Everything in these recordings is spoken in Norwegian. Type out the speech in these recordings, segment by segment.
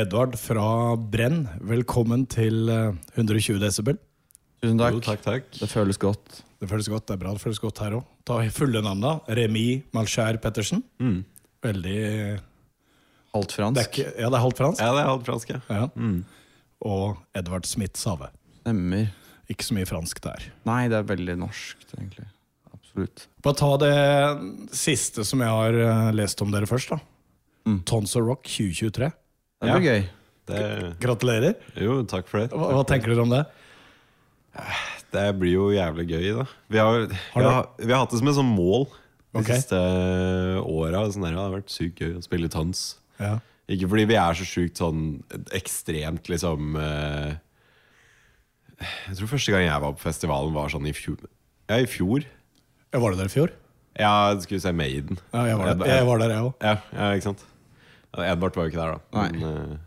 Edvard fra Brenn, velkommen til eh, 120 desibel. Tusen takk. Jo, takk, takk. Det føles godt. Det føles godt, det er bra. Det føles godt her òg. Ta fulle navn, da. Remi Malskjær Pettersen. Mm. Veldig det Halvt fransk. fransk. ikke, Ja, det er halvt fransk. Ja, det er halvt fransk, ja. Ja. Mm. Og Edvard Smith Save. Stemmer. Ikke så mye fransk der. Nei, det er veldig norsk, egentlig. Absolutt. Bare ta det siste som jeg har eh, lest om dere først, da. Mm. Tons of Rock 2023. Det blir gøy. Det, Gratulerer. jo, takk for det. Hva, hva tenker dere om det? Det blir jo jævlig gøy, da. Vi har, Har vi har, vi har hatt det som et sånn mål de okay. siste åra. Sånn det har vært sykt gøy å spille tons. Ja. Ikke fordi vi er så sjukt sånn ekstremt liksom eh, Jeg tror første gang jeg var på festivalen, var sånn i fjor. Ja, i fjor. Ja, Var det der i fjor? Ja, skulle vi se Maiden. Ja, jeg var der, jeg var der, jeg òg. Ja, ja, ikke sant? Edvard var jo ikke der, da. Nei. Men, eh,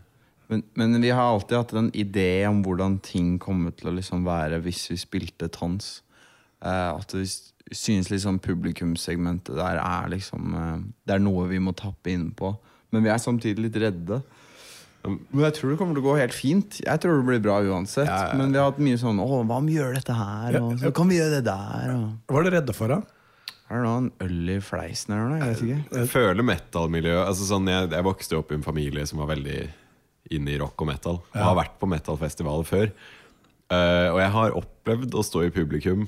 Men, men vi har alltid hatt en idé om hvordan ting kommer til å liksom være hvis vi spilte tans. Uh, at vi synes liksom publikumssegmentet der er liksom uh, Det er noe vi må tappe inn på. Men vi er samtidig litt redde. Men jeg tror det kommer til å gå helt fint. Jeg tror det blir bra uansett. Ja, ja, ja. Men vi har hatt mye sånn Å, hva om vi gjør dette her? Og så kan vi gjøre det der? Og... Hva er dere redde for, da? Er det noen en øl i fleisen her? Jeg, Jeg. Jeg føler metal-miljøet altså sånn, jeg, jeg vokste opp i en familie som var veldig inne i rock og metal. Og Ja. har vært på metal-festivaler før. Uh, og jeg har opplevd å stå i publikum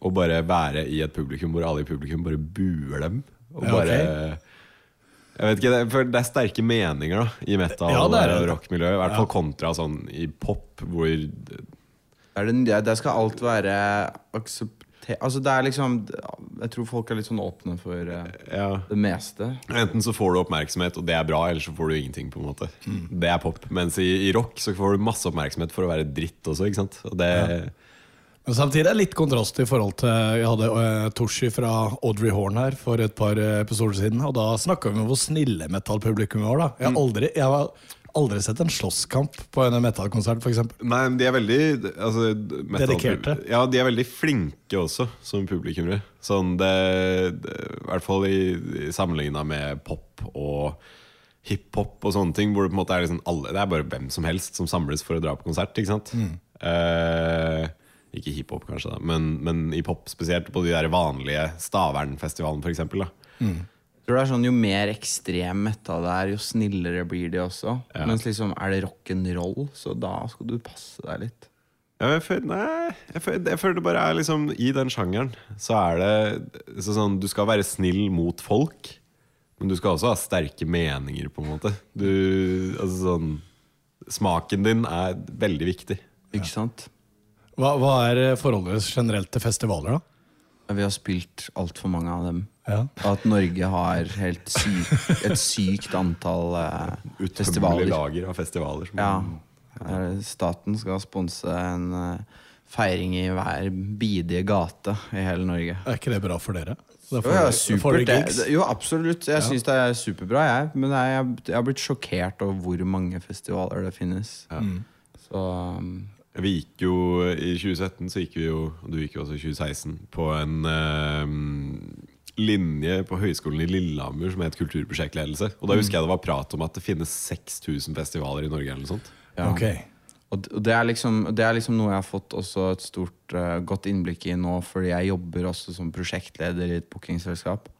og bare være i et publikum hvor alle i publikum bare buer dem. Og Ja, bare. Jeg vet ikke, det, det er sterke meninger da i metal- Ja, det er og rockmiljøet. I hvert fall kontra sånn i pop, hvor det, der skal alt være akseptert Altså det er liksom Jeg tror folk er litt sånn åpne for uh, ja, det meste. Enten så får du oppmerksomhet, og det er bra, eller så får du ingenting. på en måte Det er pop. Mens i, i rock så får du masse oppmerksomhet for å være dritt også. ikke sant? Og det, Men samtidig er det litt kontrast i forhold til Jeg hadde uh, Toshi fra Audrey Horn her for et par eh, episoder siden, og da snakka vi om hvor snille metallpublikum var. da Jeg har aldri, jeg har aldri sett en slåsskamp på en metallkonsert, f.eks. Nei, men de er veldig altså, metal- Dedikerte. Ja, de er veldig flinke også, som publikummere. Sånn det, det, I hvert fall i, i sammenligna med pop og hiphop og sånne ting, hvor det på en måte er liksom alle Det er bare hvem som helst som samles for å dra på konsert, ikke sant? Eh, ikke hiphop, kanskje, da, men, men i pop spesielt. På de der vanlige Stavernfestivalen, for eksempel. Tror det er sånn Jo mer ekstrem metal det er, jo snillere blir de også. Ja. Mens liksom er det rock'n'roll, så da skal du passe deg litt. Ja, jeg føler, nei, jeg føler, jeg føler det bare er liksom I den sjangeren så er det så sånn Du skal være snill mot folk, men du skal også ha sterke meninger, på en måte. Du, altså sånn Smaken din er veldig viktig. Ikke sant? Hva, hva er forholdet generelt til festivaler, da? Vi har spilt altfor mange av dem. Ja. At Norge har helt syk, et sykt antall eh, Utømmelig festivaler. lager av festivaler. Som Ja. Eh, Staten skal sponse en eh, feiring i hver bidige gate i hele Norge. Er ikke det bra for dere? Jo, ja, dere det. Det- Jo, absolutt. Jeg syns det er superbra, jeg. Men jeg, jeg, jeg har blitt sjokkert over hvor mange festivaler det finnes. Ja. Så um, Vi gikk jo I 2017 så gikk vi jo, og du gikk jo også i 2016, på en eh, linje på Høgskolen i Lillehammer som het kulturprosjektledelse. Og da husker jeg det var prat om at det finnes 6000 festivaler i Norge. eller noe sånt ja. Okay. Og det er, liksom, det er liksom noe jeg har fått også et stort, uh, godt innblikk i nå, fordi jeg jobber også som prosjektleder i et bookingselskap.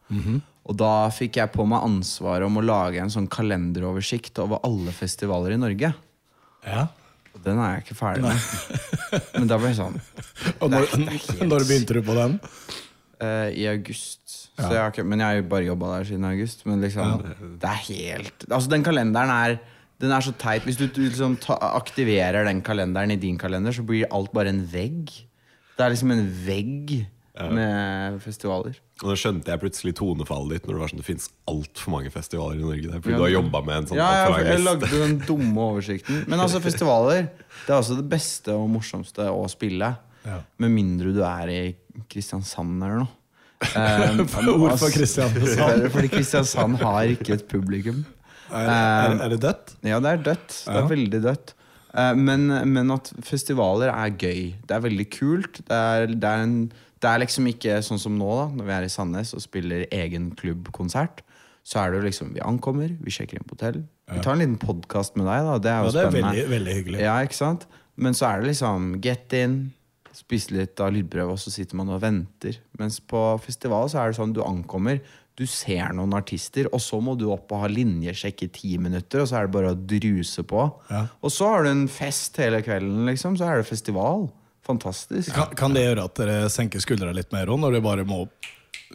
Og da fikk jeg på meg ansvaret om å lage en sånn kalenderoversikt over alle festivaler i Norge. Ja. Den er jeg ikke ferdig med. Men da ble jeg sånn Og når, Det er helt når begynte du på den? eh, I august. Så jeg har ikke, men jeg har jo bare jobba der siden august. Men liksom, det er helt Altså, den kalenderen er Den er så teit. Hvis du liksom ta, aktiverer den kalenderen i din kalender, så blir alt bare en vegg. Det er liksom en vegg med festivaler. Og da skjønte jeg plutselig tonefallet ditt når det var sånn det fins altfor mange festivaler i Norge. Det er fordi Ja. du har jobba med en sånn Ja, alt jeg, lagde den dumme oversikten. Men altså, festivaler Det er også det beste og morsomste å spille. Ja. Med mindre du er i Kristiansand eller noe. Um, Hvorfor Kristiansand? Fordi Kristiansand har ikke et publikum. Er, er, er det dødt? Ja, det er dødt. Det Ja. er veldig dødt. Eh, Men, men at festivaler er gøy. Det er veldig kult. Det er, det, er en, det er liksom ikke sånn som nå, da når vi er i Sandnes og spiller egen klubbkonsert. så er det jo liksom Vi ankommer, vi sjekker inn på hotell. Vi tar en liten podkast med deg, da. Det er jo Ja, det er spennende. veldig, veldig hyggelig. Ja, ikke sant? Men så er det liksom get in, spise litt av lydprøve, og så sitter man og venter. Mens på festival så er det sånn du ankommer, du ser noen artister, og så må du opp og ha linjesjekk i ti minutter, og så er det bare å druse på. Ja. Og så har du en fest hele kvelden, liksom. Så er det festival. Fantastisk. Kan, kan det gjøre at dere senker skuldra litt mer òg, når dere bare må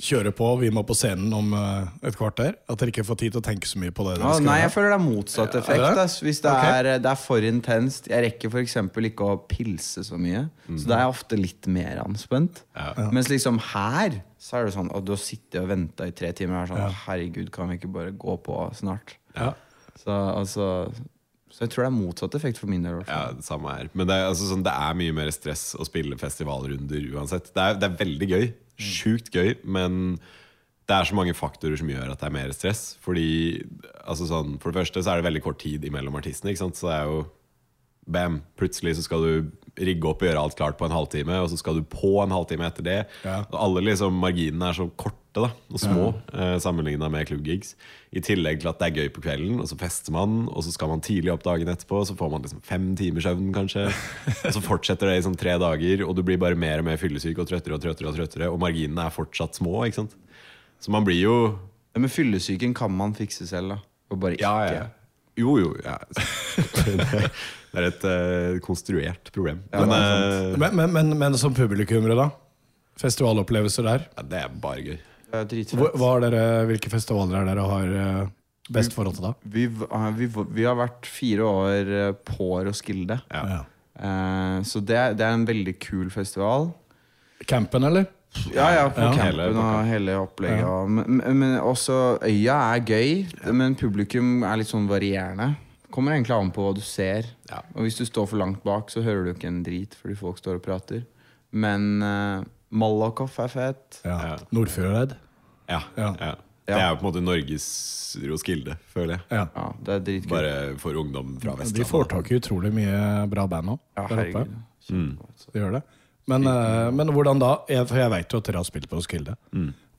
kjøre på? Vi må på scenen om eh, et kvarter? At dere ikke får tid til å tenke så mye på det? Ja, nei, jeg føler det er motsatt effekt. Er det? Hvis det, Ok. er, det er for intenst. Jeg rekker f.eks. ikke å pilse så mye. Så da er jeg ofte litt mer anspent. Mens liksom her så er det sånn at du har sittet og venta i tre timer. Og er sånn, Herregud, kan vi ikke bare gå på snart? Ja. Så, altså, så jeg tror det er motsatt effekt for min del. Ja, det samme her. Men det er, altså, sånn, det er mye mer stress å spille festivalrunder uansett. Det er, det er veldig gøy. Sjukt gøy. Men det er så mange faktorer som gjør at det er mer stress. Fordi altså, sånn, For det første så er det veldig kort tid imellom artistene. Så det er jo Bam! Plutselig så skal du rigge opp og gjøre alt klart på en halvtime, og så skal du på en halvtime etter det. Ja. Og alle liksom marginene er så korte da, og små ja. sammenligna med klubbgigs. I tillegg til at det er gøy på kvelden, og så fester man, og så skal man tidlig opp dagen etterpå, så får man liksom fem timers søvn, kanskje. og så fortsetter det i sånn tre dager, og du blir bare mer og mer fyllesyk og trøttere og trøttere, og trøttere, og marginene er fortsatt små. ikke sant? Så man blir jo Ja, men fyllesyken kan man fikse selv, da. Og bare ikke. Ja, ja. Jo, jo. Ja. det er et uh, konstruert problem. Ja, eh, Men, men, men, men som publikummere, da? Festivalopplevelser der? ja, det er bare gøy. Er dritfett. Hva er dere, hvilke festivaler er dere har eh, best forhold til da? Vi, v- vi, vi har vært fire år eh, på Roskilde. Ja. Ja. Eh, så det, er- det er en veldig kul festival. Campen, eller? Ja, ja, på Ja. Campen og hele opplegget. Ja. Men, men, også øya er gøy, men publikum er litt sånn varierende. Kommer egentlig an på hva du ser. Ja. Og hvis du står for langt bak, så hører du ikke en drit fordi folk står og prater. Men uh, Malakoff er fett. Ja. Ja. Nordfjordeid? Ja, Ja. ja. Det er jo på en måte Norges Roskilde, føler jeg. Ja. Ja, det er dritkult. Bare for ungdom fra De Vestlandet. får tak i utrolig mye bra band nå. ja, herregud. Altså. De gjør det. Men, eh, men hvordan da? Jeg, for jeg veit jo at dere har spilt på Roskilde.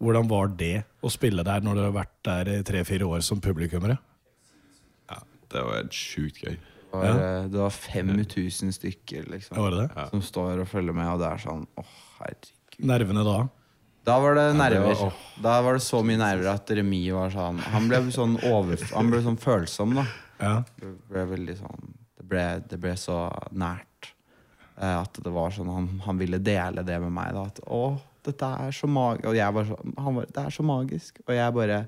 Hvordan var det å spille der når dere har vært der i tre-fire år som publikummere? Ja, det var helt sjukt gøy. Det var, ja. det var 5000 stykker liksom, Var det det? som står og følger med, og det er sånn åh, herregud. Nervene da? Da var det nerver. Da var det så mye nerver at Remi var sånn Han ble sånn over, Han ble sånn følsom, da. Ja. Det ble veldig sånn Det ble, det ble så nært. eh, At det var sånn han, han ville dele det med meg. Da, at å, dette er så magisk. Og jeg bare sånn han var, Det er så magisk. Og jeg bare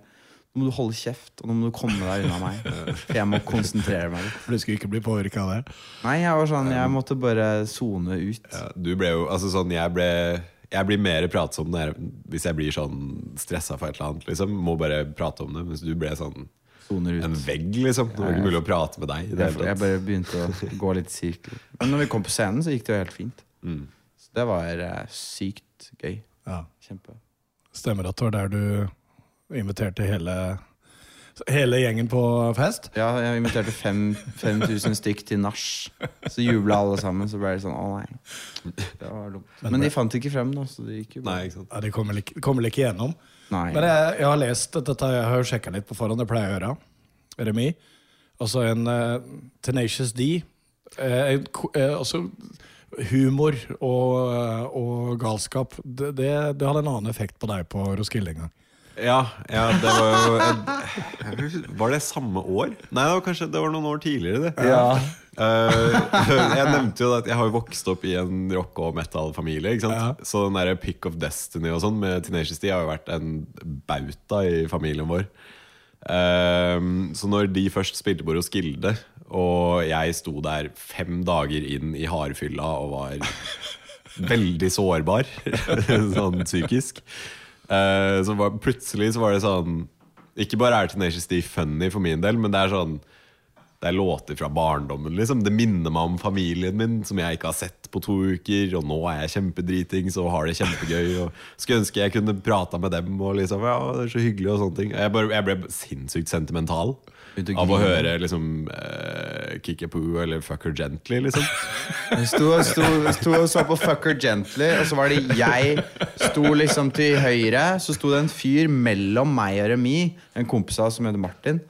Nå må du holde kjeft, og nå må du komme deg unna meg. For jeg må konsentrere meg litt. For du skulle ikke bli påvirka av det? Nei, jeg var sånn Jeg måtte bare sone ut. Ja, du ble jo, altså sånn, jeg ble jeg blir mer pratsom når jeg, hvis jeg blir sånn stressa for et eller annet. Liksom. Må bare prate om det. Mens du ble sånn Soner ut. en vegg, liksom. Det var ikke mulig å prate med deg. det Jeg, jeg bare begynte å gå litt i sirkel. Men når vi kom på scenen, så gikk det jo helt fint. Mm. Så det var uh, sykt gøy. Ja. Kjempe. Stemmer at det var der du inviterte hele Hele gjengen på fest? Ja, jeg inviterte fem- 5000 stykk til nach. Så jubla alle sammen. Så ble det sånn å nei. Det var dumt. Men de fant ikke frem, da. Så det gikk jo Nei, bra. ikke sant. Ja, De kommer vel ikke, kommer vel ikke gjennom. Nei. Men jeg, jeg har lest dette, jeg har sjekka litt på forhånd, det pleier jeg å gjøre. Remi. Altså en uh, Tenacious D. Eh, eh, altså humor og, og galskap. Det, det, det hadde en annen effekt på deg på Roskilde en gang. Ja, ja, det var jo et, Var det samme år? Nei, det var kanskje det var noen år tidligere, det. Ja. uh, jeg nevnte jo at jeg har vokst opp i en rock- og metal-familie. Ja. Så den der Pick of Destiny og sånn med Tenacious D har jo vært en bauta i familien vår. Uh, så når de først spilte på Roskilde, og jeg sto der fem dager inn i hardfylla og var veldig sårbar, sånn psykisk, eh, så var, plutselig så var det sånn Ikke bare er Tenacious D funny for min del, men det er sånn det er låter fra barndommen. liksom Det minner meg om familien min, som jeg ikke har sett på to uker, og nå er jeg kjempedritings og har det kjempegøy. Og skulle ønske jeg kunne prata med dem, og liksom, ja, det er så hyggelig og sånne ting. Jeg, bare, jeg ble sinnssykt sentimental av å høre liksom uh, Kickapoo eller Fuck Her Gently, liksom. Jeg sto, sto, sto og så på Fucker Gently, og så var det jeg sto liksom til høyre. Så sto det en fyr mellom meg og Remi, en kompis av som heter Martin.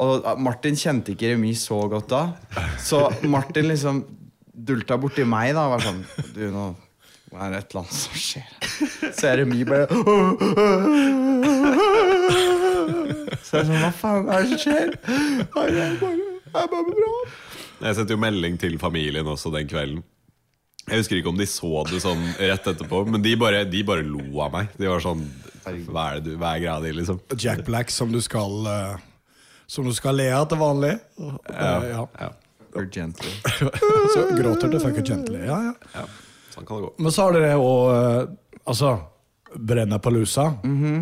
Og Martin kjente ikke Remi så godt da, så Martin liksom dulta borti meg da og var sånn Du, nå er det et eller annet som skjer. Så er Remi bare Så jeg er sånn Hva faen er det som skjer? Nei, jeg, er bare, det er bare bra. Jeg sendte jo melding til familien også den kvelden. Jeg husker ikke om de så det sånn rett etterpå, men de bare, de bare lo av meg. De var sånn Hva er, det du, hva er greia di, liksom? Jack Black som du skal eh, Som du skal le av til vanlig. Uh, ja. Ja, Fucker Gently. Så gråter du Fucker Gently. Ja, ja. ja. Sånn kan det gå. Men så har dere òg Altså Brennapalooza.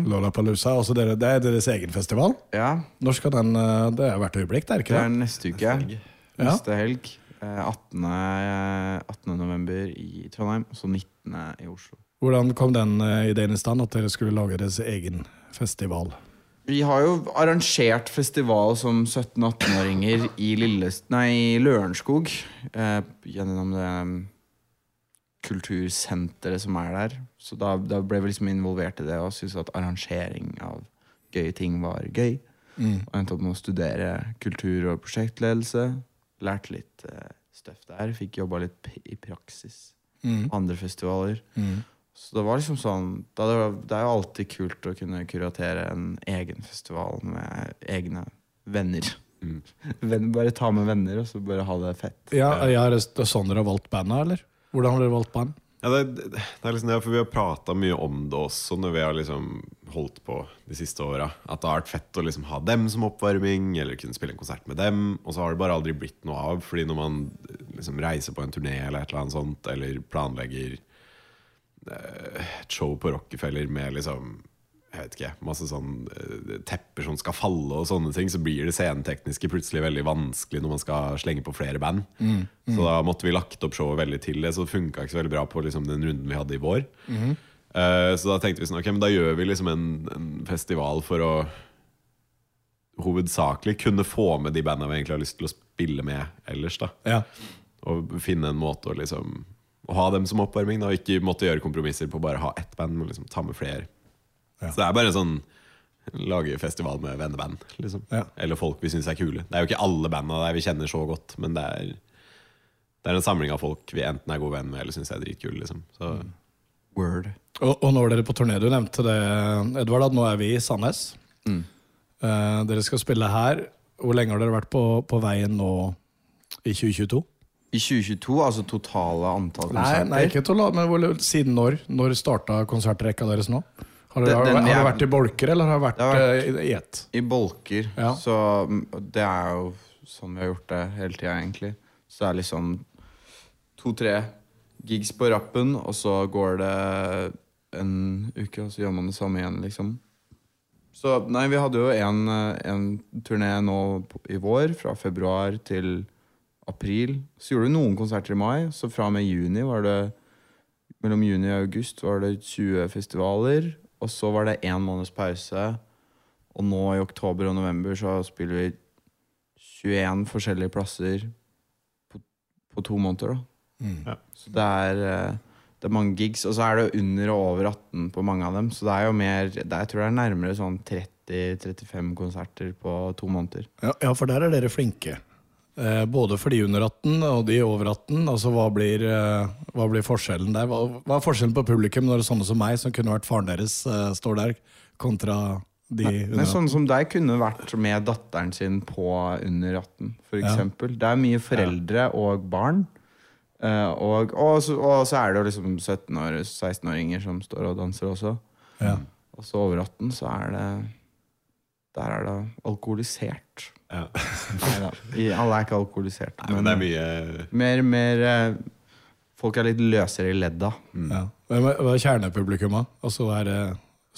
Lollapalooza. Altså dere, det er deres egen festival. Ja, Når skal den eh, Det er hvert øyeblikk, det er Det Det er neste uke. Ja. Neste helg. Eh, 18. eh, 18. november i Trondheim, og så 19. i Oslo. Hvordan kom den eh, ideen i stand, at dere skulle lage deres egen festival? Vi har jo arrangert festival som 17-18-åringer i Lillest... Nei, Lørenskog. Eh, gjennom det um, kultursenteret som er der. Så da, da ble vi liksom involvert i det og syntes at arrangering av gøye ting var gøy. Og endte opp med å studere kultur- og prosjektledelse. Lærte litt uh, støff der. Fikk jobba litt p i praksis. Andre festivaler. Så det var liksom sånn da det, var, det er jo alltid kult å kunne kuratere en egen festival med egne venner. Venn, bare ta med venner, og så bare ha det fett. Ja, ja, er det sånn dere har valgt bandet, eller? Hvordan har dere valgt band? Ja, det, det, er liksom det, for Vi har prata mye om det også når vi har liksom holdt på de siste åra. At det har vært fett å liksom ha dem som oppvarming, eller kunne spille en konsert med dem. Og så har det bare aldri blitt noe av, fordi når man liksom reiser på en turné eller et eller annet sånt, eller planlegger eh, et show på Rockefeller med liksom jeg vet ikke, masse sånn eh, tepper som skal falle og sånne ting, så blir det scenetekniske plutselig veldig vanskelig når man skal slenge på flere band. Så da måtte vi lagt opp showet veldig til det, så det funka ikke så veldig bra på liksom, den runden vi hadde i vår. Eh, så da tenkte vi sånn, ok, men da gjør vi liksom en, en festival for å hovedsakelig kunne få med de bandene vi egentlig har lyst til å spille med ellers. da Ja. Og finne en måte å liksom Å ha dem som oppvarming, da, og ikke måtte gjøre kompromisser på bare å ha ett band, men liksom ta med flere. Ja. Så det er bare sånn Lage festival med venneband, liksom. Ja. Eller folk vi syns er kule. Det er jo ikke alle banda der vi kjenner så godt, men det er Det er en samling av folk vi enten er gode venn med eller syns er dritkule. Liksom. Så Word. Og, og nå er dere på turné. Du nevnte det, Edvard, at nå er vi i Sandnes. Mm. Eh, dere skal spille her. Hvor lenge har dere vært på, på veien nå i 2022? I 2022, altså totale antall Nei, konserter nei ikke totalt, men hvor, siden når? Når starta konsertrekka deres nå? Har det, Den- har, det vært i bolker, eller har det vært, Det har vært- eh, i et? ett? I bolker. Ja. Så mm, det er jo sånn vi har gjort det hele tida, egentlig. Så det er liksom to-tre gigs på rappen, og så går det en uke, og så gjør man det samme igjen, liksom. Så nei, vi hadde jo en, eh, en turné nå i vår, fra februar til april. Så gjorde vi noen konserter i mai, så fra og med juni var det Mellom juni og august var det 20 festivaler, og så var det én måneds pause. Og nå i oktober og november så spiller vi 21 forskjellige plasser på, på to måneder. da. Mm. Ja. Så det er, eh, det er mange gigs, og så er det under og over 18 på mange av dem. Så det er jo mer det er, Jeg tror det er nærmere sånn 30-35 konserter på to måneder. Ja, ja, for der er dere flinke. Eh, både for de under 18 og de over 18. Altså, hva blir, eh, hva blir forskjellen der? Hva, hva er forskjellen på publikum når det er sånne som meg, som kunne vært faren deres, eh, står der, kontra de under Men 18? sånne som deg kunne vært med datteren sin på under 18, for Ja. Det er mye foreldre og barn. Og, og, så, og så er det jo liksom 17 år, 16-åringer som står og danser også. Ja. Og så over 18 så er det Der er det alkoholisert. ja. Nei da, alle er ikke alkoholisert. Nei, men det er mye mer, mer eh, Folk er litt løsere i ledda. Ja. Hva er, hva er kjernepublikummet? Altså, er det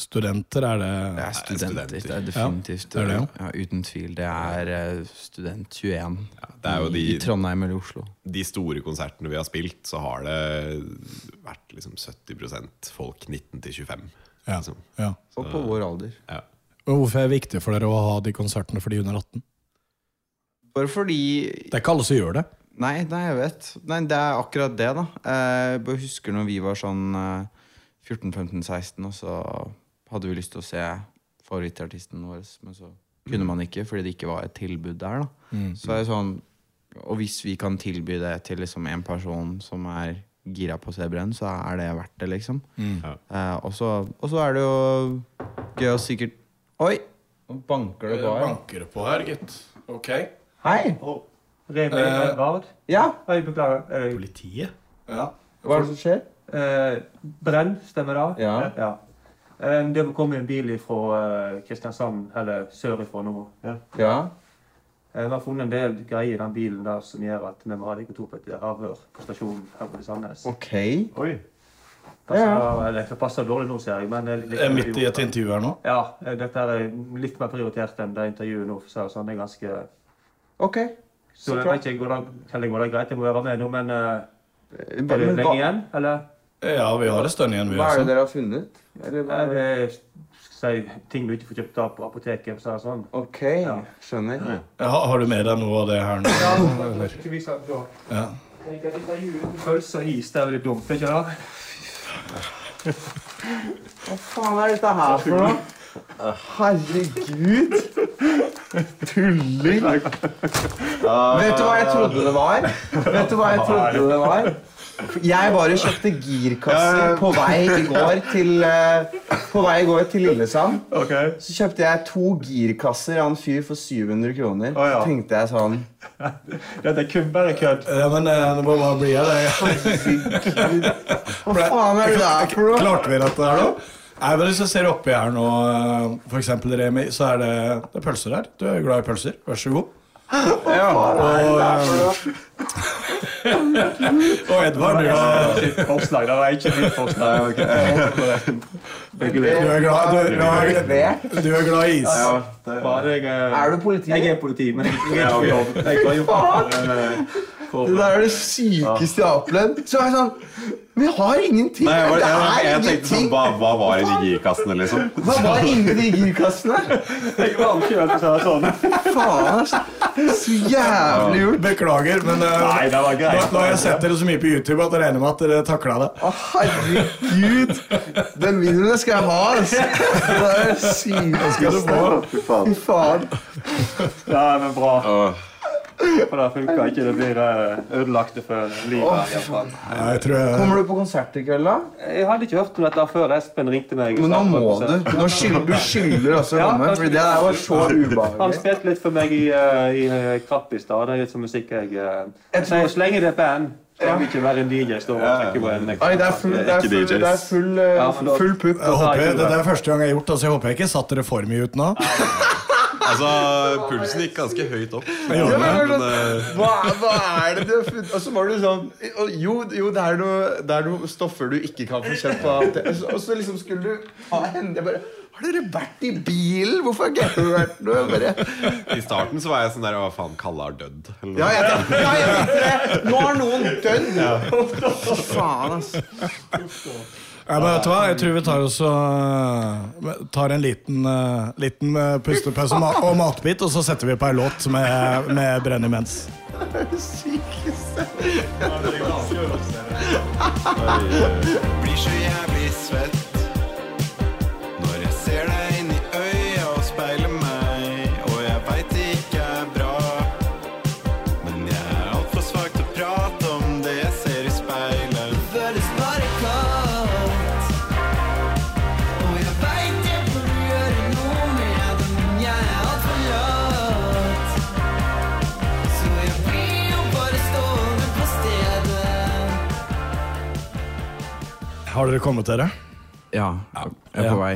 Studenter, er det Det er studenter. Det er definitivt. det er det, ja, uten tvil. Det er eh, student 21 det er de- i Trondheim eller Oslo. De store konsertene vi har spilt, så har det vært liksom 70% folk 19 til 25. Ja. Liksom. ja. Og på vår alder. Ja. Hvorfor er det viktig for dere å ha de konsertene for de under 18? Bare fordi Det er ikke alle som gjør det. Nei, nei, jeg vet. Nei, det er akkurat det, da. Eh, Jeg bare husker når vi var sånn eh, 14-15-16, og så hadde vi lyst til å se favorittartisten vår, men så kunne man ikke fordi det ikke var et tilbud der, da. Så er det sånn Og hvis vi kan tilby det til liksom en person som er gira på å se Brenn, så er det verdt det, liksom. Ja. Eh, og så er det jo gøy å sikkert Oi! Nå banker det på her. banker på her, gitt. Ok. Hei! Remi Eh, Edvard. Ja, Oi, beklager. Eh, Politiet? Ja. hva er det som skjer? eh, Brenn, stemmer det? Ja. Eh, det kom en bil fra eh, Kristiansand, eller sørifra nå. Ja. Ja. Eh, Vi har funnet en del greier i den bilen der som gjør at vi må ha deg to på et avhør på stasjonen her på Sandnes. Ok. Oi. Passer, ja. det passer dårlig nå, ser jeg. Men det litt- Jeg er midt i et intervju her nå. Ja, dette er litt mer prioritert enn det intervjuet nå. Så sånn, er ganske... Ok. Så så jeg vet ikke, går det, eller går det greit? Jeg må være med nå, men uh, er det Men lenge hva, igjen, eller? Ja, vi har en stund igjen, vi hva er det dere har funnet? Eller, hva er det? det si, ting du ikke får kjøpt av på apoteket. Så sånn. Ok, Ja. skjønner. Ja, har du med deg noe av det her nå? Eller? Ja. Jeg kan intervjue uten Pølse og is, det er veldig dumt, ikke det? Hva faen er dette her for noe? Herregud! Tulling! Vet du hva jeg trodde det var? Vet du hva jeg trodde det var? Jeg bare kjøpte girkasser på vei i går til eh, På vei i går til Lillesand. Okay. Så kjøpte jeg to girkasser av en fyr for 700 kroner. Oh, ja. Så tenkte jeg sånn Dette er kun bare kødd. Ja, men eh, det må bare bli det. Hva faen er det der for noe? Klarte vi dette her nå? Nei, men Hvis jeg ser oppi her nå, eh, for eksempel Remi, så er det, det er pølser her. Du er glad i pølser. Vær så god. Og, og Edvard, du har forslag, det var ikke mitt forslag. du er, glad, du, du, er, du er glad i is. Er du politi? jeg er politi, men jeg jeg er ikke på jobb. Det, der er det sykeste jeg har opplevd. Så er jeg sånn Vi har ingenting! Nei, jeg, var, jeg, jeg, er jeg tenkte sånn, hva, hva var i de girkassene, liksom? Hva var inni de girkassene? Jeg var kjølt, så sånn. Faen, altså. Så jævlig gjort. Beklager, men eh, Nei, det var greit. nå har jeg sett dere så mye på YouTube at jeg regner med at dere takla det. Å, herregud! Den videoen skal jeg ha, altså. Det er det sykeste. Fy faen. Ja, men bra. For det funka ikke. Det blir ødelagte ødelagt for livet. I. Ja, jeg tror jeg, Kommer du på konsert i kveld, da? Jeg hadde ikke hørt om dette før Espen ringte meg. Men nå må du. Nå skylder du skylder også Ja, komme. det er var så Han ubehagelig. spilte litt for meg i, eh, i eh, Krapp i stad. Det er litt som musikk jeg uh, Jeg tror- Så lenge det er band, Ja. vil ikke være en DJ Står og trekker på en det er full, det er full, det er eh, pupp. det, det er første gang jeg har gjort det, så jeg håper jeg ikke satte dere for mye ut nå. Altså, Pulsen gikk ganske høyt opp. Ja, men, sånn, hva, hva er det du har funnet? Og så var du sånn Jo, jo det, er noe, det er noe stoffer du ikke kan få kjøpt på. Og så- Og så liksom skulle du ha henne jeg bare Har dere vært i bilen? Hvorfor har ikke jeg vært noe? Bare, I starten så var jeg sånn der Hva faen, Kalle har dødd? Ja, jeg tenkte, ja, jeg tenkte det! Nå har noen dødd! Fy faen, altså. Vet du hva? Jeg tror vi tar, også, tar en liten, eh, liten eh, pustepause og ma- og matbit, og så setter vi på ei låt med, med Brenn imens. Blir så jævlig svett Når jeg ser deg Har dere kommet dere? Ja, jeg er på vei.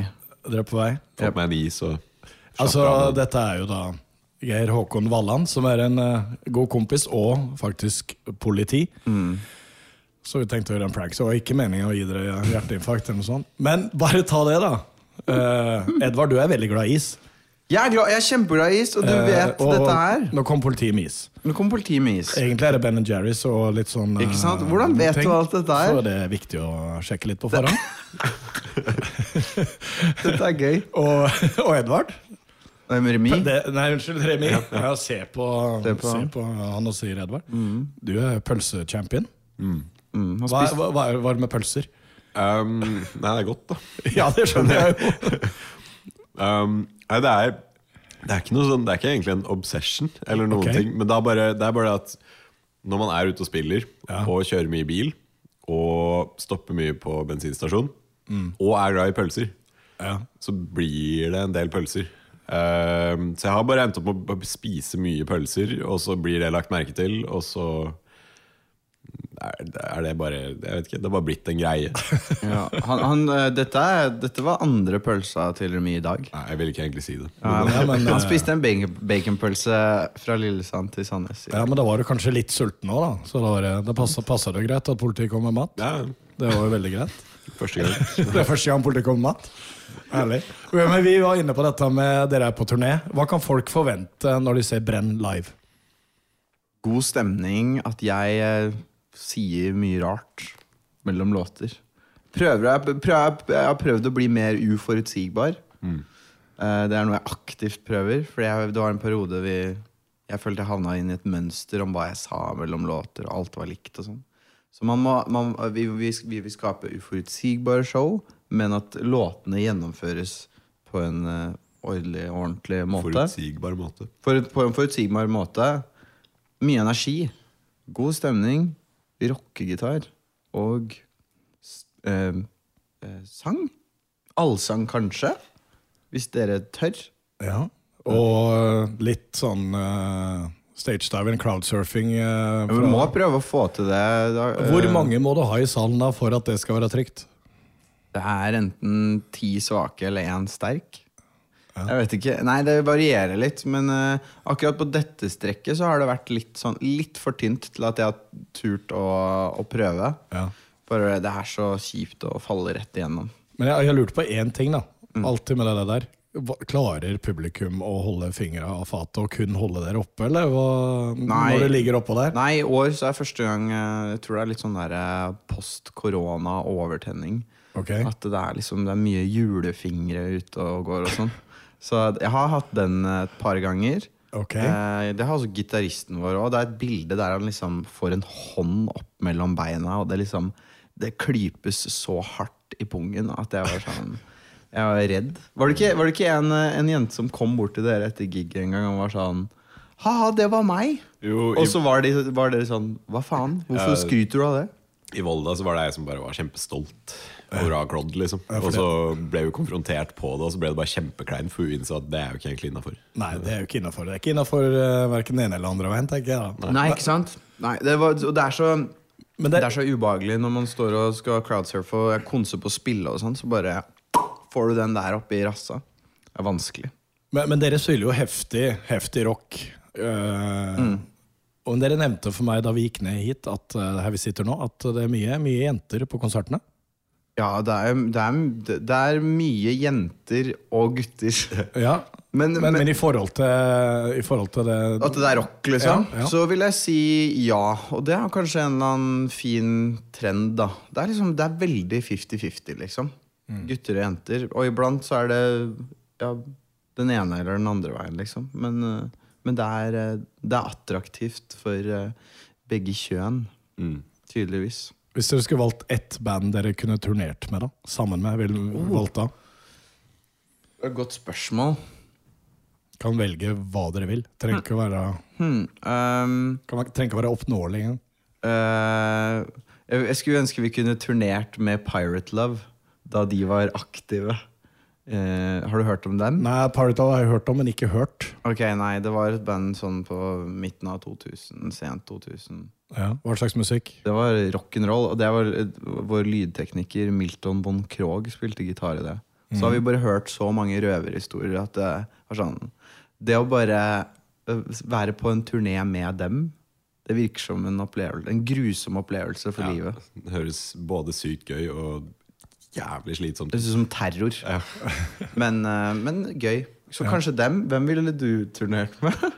Dere er på vei? Fått meg en is og Altså, dette er jo da Geir Håkon Walland, som er en uh, god kompis og faktisk politi. Så vi tenkte å gjøre en prank. Så det var ikke meningen å gi dere hjerteinfarkt eller noe sånt. Men bare ta det, da. Uh, Edvard, du er veldig glad i is. Jeg er, glad, jeg er kjempeglad i is, og du Eh, vet og dette her. Nå kom politiet med is. Nå kommer politiet med is. Egentlig er det Ben Jerry's og litt sånn Ikke sant? eh, Hvordan vet ting. du alt dette her? Så det er viktig å sjekke litt på forhånd. Dette er gøy. og, og Edvard Nei, Remi? det, Nei, unnskyld, Remi. Ja, se på, Se på se på han og sier Edvard. Du er pølsechampion. Mm, Mm, Hva, hva, hva er det med pølser? Um, nei, det er godt, da. Ja, det skjønner jeg jo. Um, nei, det er Det er ikke noe sånn Det er ikke egentlig en obsession eller noen Ok. ting. Men det er, bare, det er bare at når man er ute og spiller og kjører mye bil og stopper mye på bensinstasjon og er glad i pølser, Ja. så blir det en del pølser. Um, så jeg har bare endt opp med å spise mye pølser, og så blir det lagt merke til, og så er, er det bare Jeg vet ikke, det har bare blitt en greie. Ja, han, han, eh, dette, er, dette var andre pølsa til Remi i dag. Nei, jeg vil ikke egentlig si det. Ja, Ja, men, han eh, spiste en baconpølse fra Lillesand til Sandnes. ja, men da var du kanskje litt sulten òg, da. Så da, var det, da passa, det greit at politiet kom med mat. Ja, Det var jo veldig greit. første gang. Det er første gang politiet kom med mat. Herlig. Men vi var inne på dette med dere er på turné. Hva kan folk forvente når de ser Brenn live? God stemning, at jeg eh, sier mye rart mellom låter. Prøver, jeg, prøver, jeg har prøvd å bli mer uforutsigbar. Mm. det er noe jeg aktivt prøver. For det var en periode vi jeg følte jeg havna inn i et mønster om hva jeg sa mellom låter, og alt var likt. og sånn. Så man må, man, vi, vi, vi vil skape uforutsigbare show, men at låtene gjennomføres på en eh, ordentlig, ordentlig måte. Forutsigbar måte. For, på en forutsigbar måte. Mye energi. God stemning. Rockegitar. Og eh, eh, sang. Allsang, kanskje. Hvis dere tør. Ja. Og litt sånn uh, stagediving, crowdsurfing. eh, Vi må prøve å få til det. Da, uh, Hvor mange må du ha i salen da for at det skal være trygt? Det er enten ti svake eller én sterk. Jeg vet ikke. Nei, det varierer litt. Men uh, akkurat på dette strekket så har det vært litt, sånn, litt for tynt til at jeg har turt å, å prøve. Ja. For det er så kjipt å falle rett igjennom. Men jeg, jeg lurte på én ting, da. Mm. Alltid med det der. Klarer publikum å holde fingra av fatet og kun holde dere oppe, eller hva, når det ligger oppå der? Nei, i år så er første gang eh, Jeg tror det er litt sånn der eh, post-korona-overtenning. Okay. At det er liksom Det er mye julefingre ute og går og sånn. Så jeg har hatt den eh, et par ganger. Okay. Eh, det har også gitaristen vår òg. Det er et bilde der han liksom får en hånd opp mellom beina, og det liksom Det klypes så hardt i pungen at jeg var sånn Jeg var redd. Var det ikke, var det ikke en, en jente som kom bort til dere etter gig en gang og var sånn Ha-ha, det var meg! Jo, Og så var, de, var dere sånn Hva faen? Hvorfor skryter du av det? I Volda så var det jeg som bare var kjempestolt å. Liksom. Ja, Og så ble vi konfrontert på det, og så ble det bare kjempekleint, for hun innså at det er jo ikke egentlig innafor. Nei, det er jo ikke innafor. Det er ikke innafor uh, verken den ene eller andre veien, tenker jeg. da. Nei, ikke sant? Nei, det, var, og det er så Men det, det, er så ubehagelig når man står og skal crowdsurfe og konse på å spille og sånn, så bare får du den der oppe i rassa. Det er vanskelig. men, men dere spiller jo heftig, heftig rock. Uh, Mm. Og dere nevnte for meg da vi gikk ned hit, at uh, her vi sitter nå, at det er mye, mye jenter på konsertene. Ja, det er, det er, det er mye jenter og gutter. Ja, Men, Men, men, men i, forhold til, i forhold til det at det er rock, liksom, Ja, ja. så vil jeg si ja. Og det er kanskje en eller annen fin trend, da. Det er, liksom, det er veldig 50-50, liksom. Mm. Gutter og jenter. Og iblant så er det ja, den ene eller den andre veien, liksom. Men, eh, men det, er, eh, det er attraktivt for eh, begge kjønn, Mm. tydeligvis. Hvis dere skulle valgt ett band dere kunne turnert med, da sammen med, ville Oh. du valgt da? Et godt spørsmål. Kan velge hva dere vil. Trenger ikke å være, Hmm, um, trenger ikke å være oppnåelig engang. Uh, jeg, jeg skulle ønske vi kunne turnert med Pirate Love da de var aktive. Eh, har du hørt om dem? Nei, Pirate har jeg hørt om, men ikke hørt. Ok, nei, det var et band sånn på midten av 2000, sent 2000. Ja. Hva slags musikk? Det var rock'n'roll, og det var vår lydtekniker Milton von Krogh spilte gitar i det. Så har vi bare hørt så mange røverhistorier at det var sånn Det å bare øh, være på en turné med dem, det virker som en opplevelse En grusom opplevelse for Ja, livet. det høres både sykt gøy og jævlig slitsomt. Det høres ut som terror. Men, eh, men gøy. Så kanskje dem. Hvem ville du turnert med?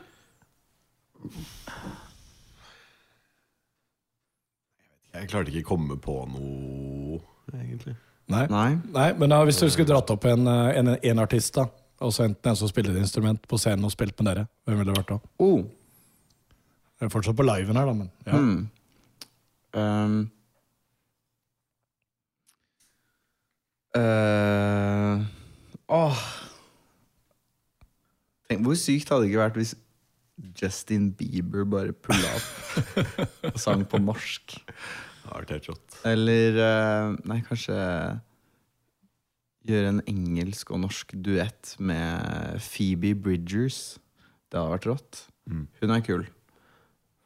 Jeg klarte ikke å komme på noe, egentlig. Nei. Nei. Nei, men da, hvis du skulle dratt opp en, eh, en, en artist, da Altså enten en som spiller et instrument på scenen og spilt med dere, hvem ville det vært da? Oh. Jeg er fortsatt på liven her, da, men ja. Hmm. Um. Eh, åh. Tenk, hvor sykt hadde det ikke vært hvis Justin Bieber bare pulla opp og sang på norsk? Eller uh, Nei, kanskje gjøre en engelsk og norsk duett med Phoebe Bridgers. Det hadde vært rått. Mm. Hun er kul.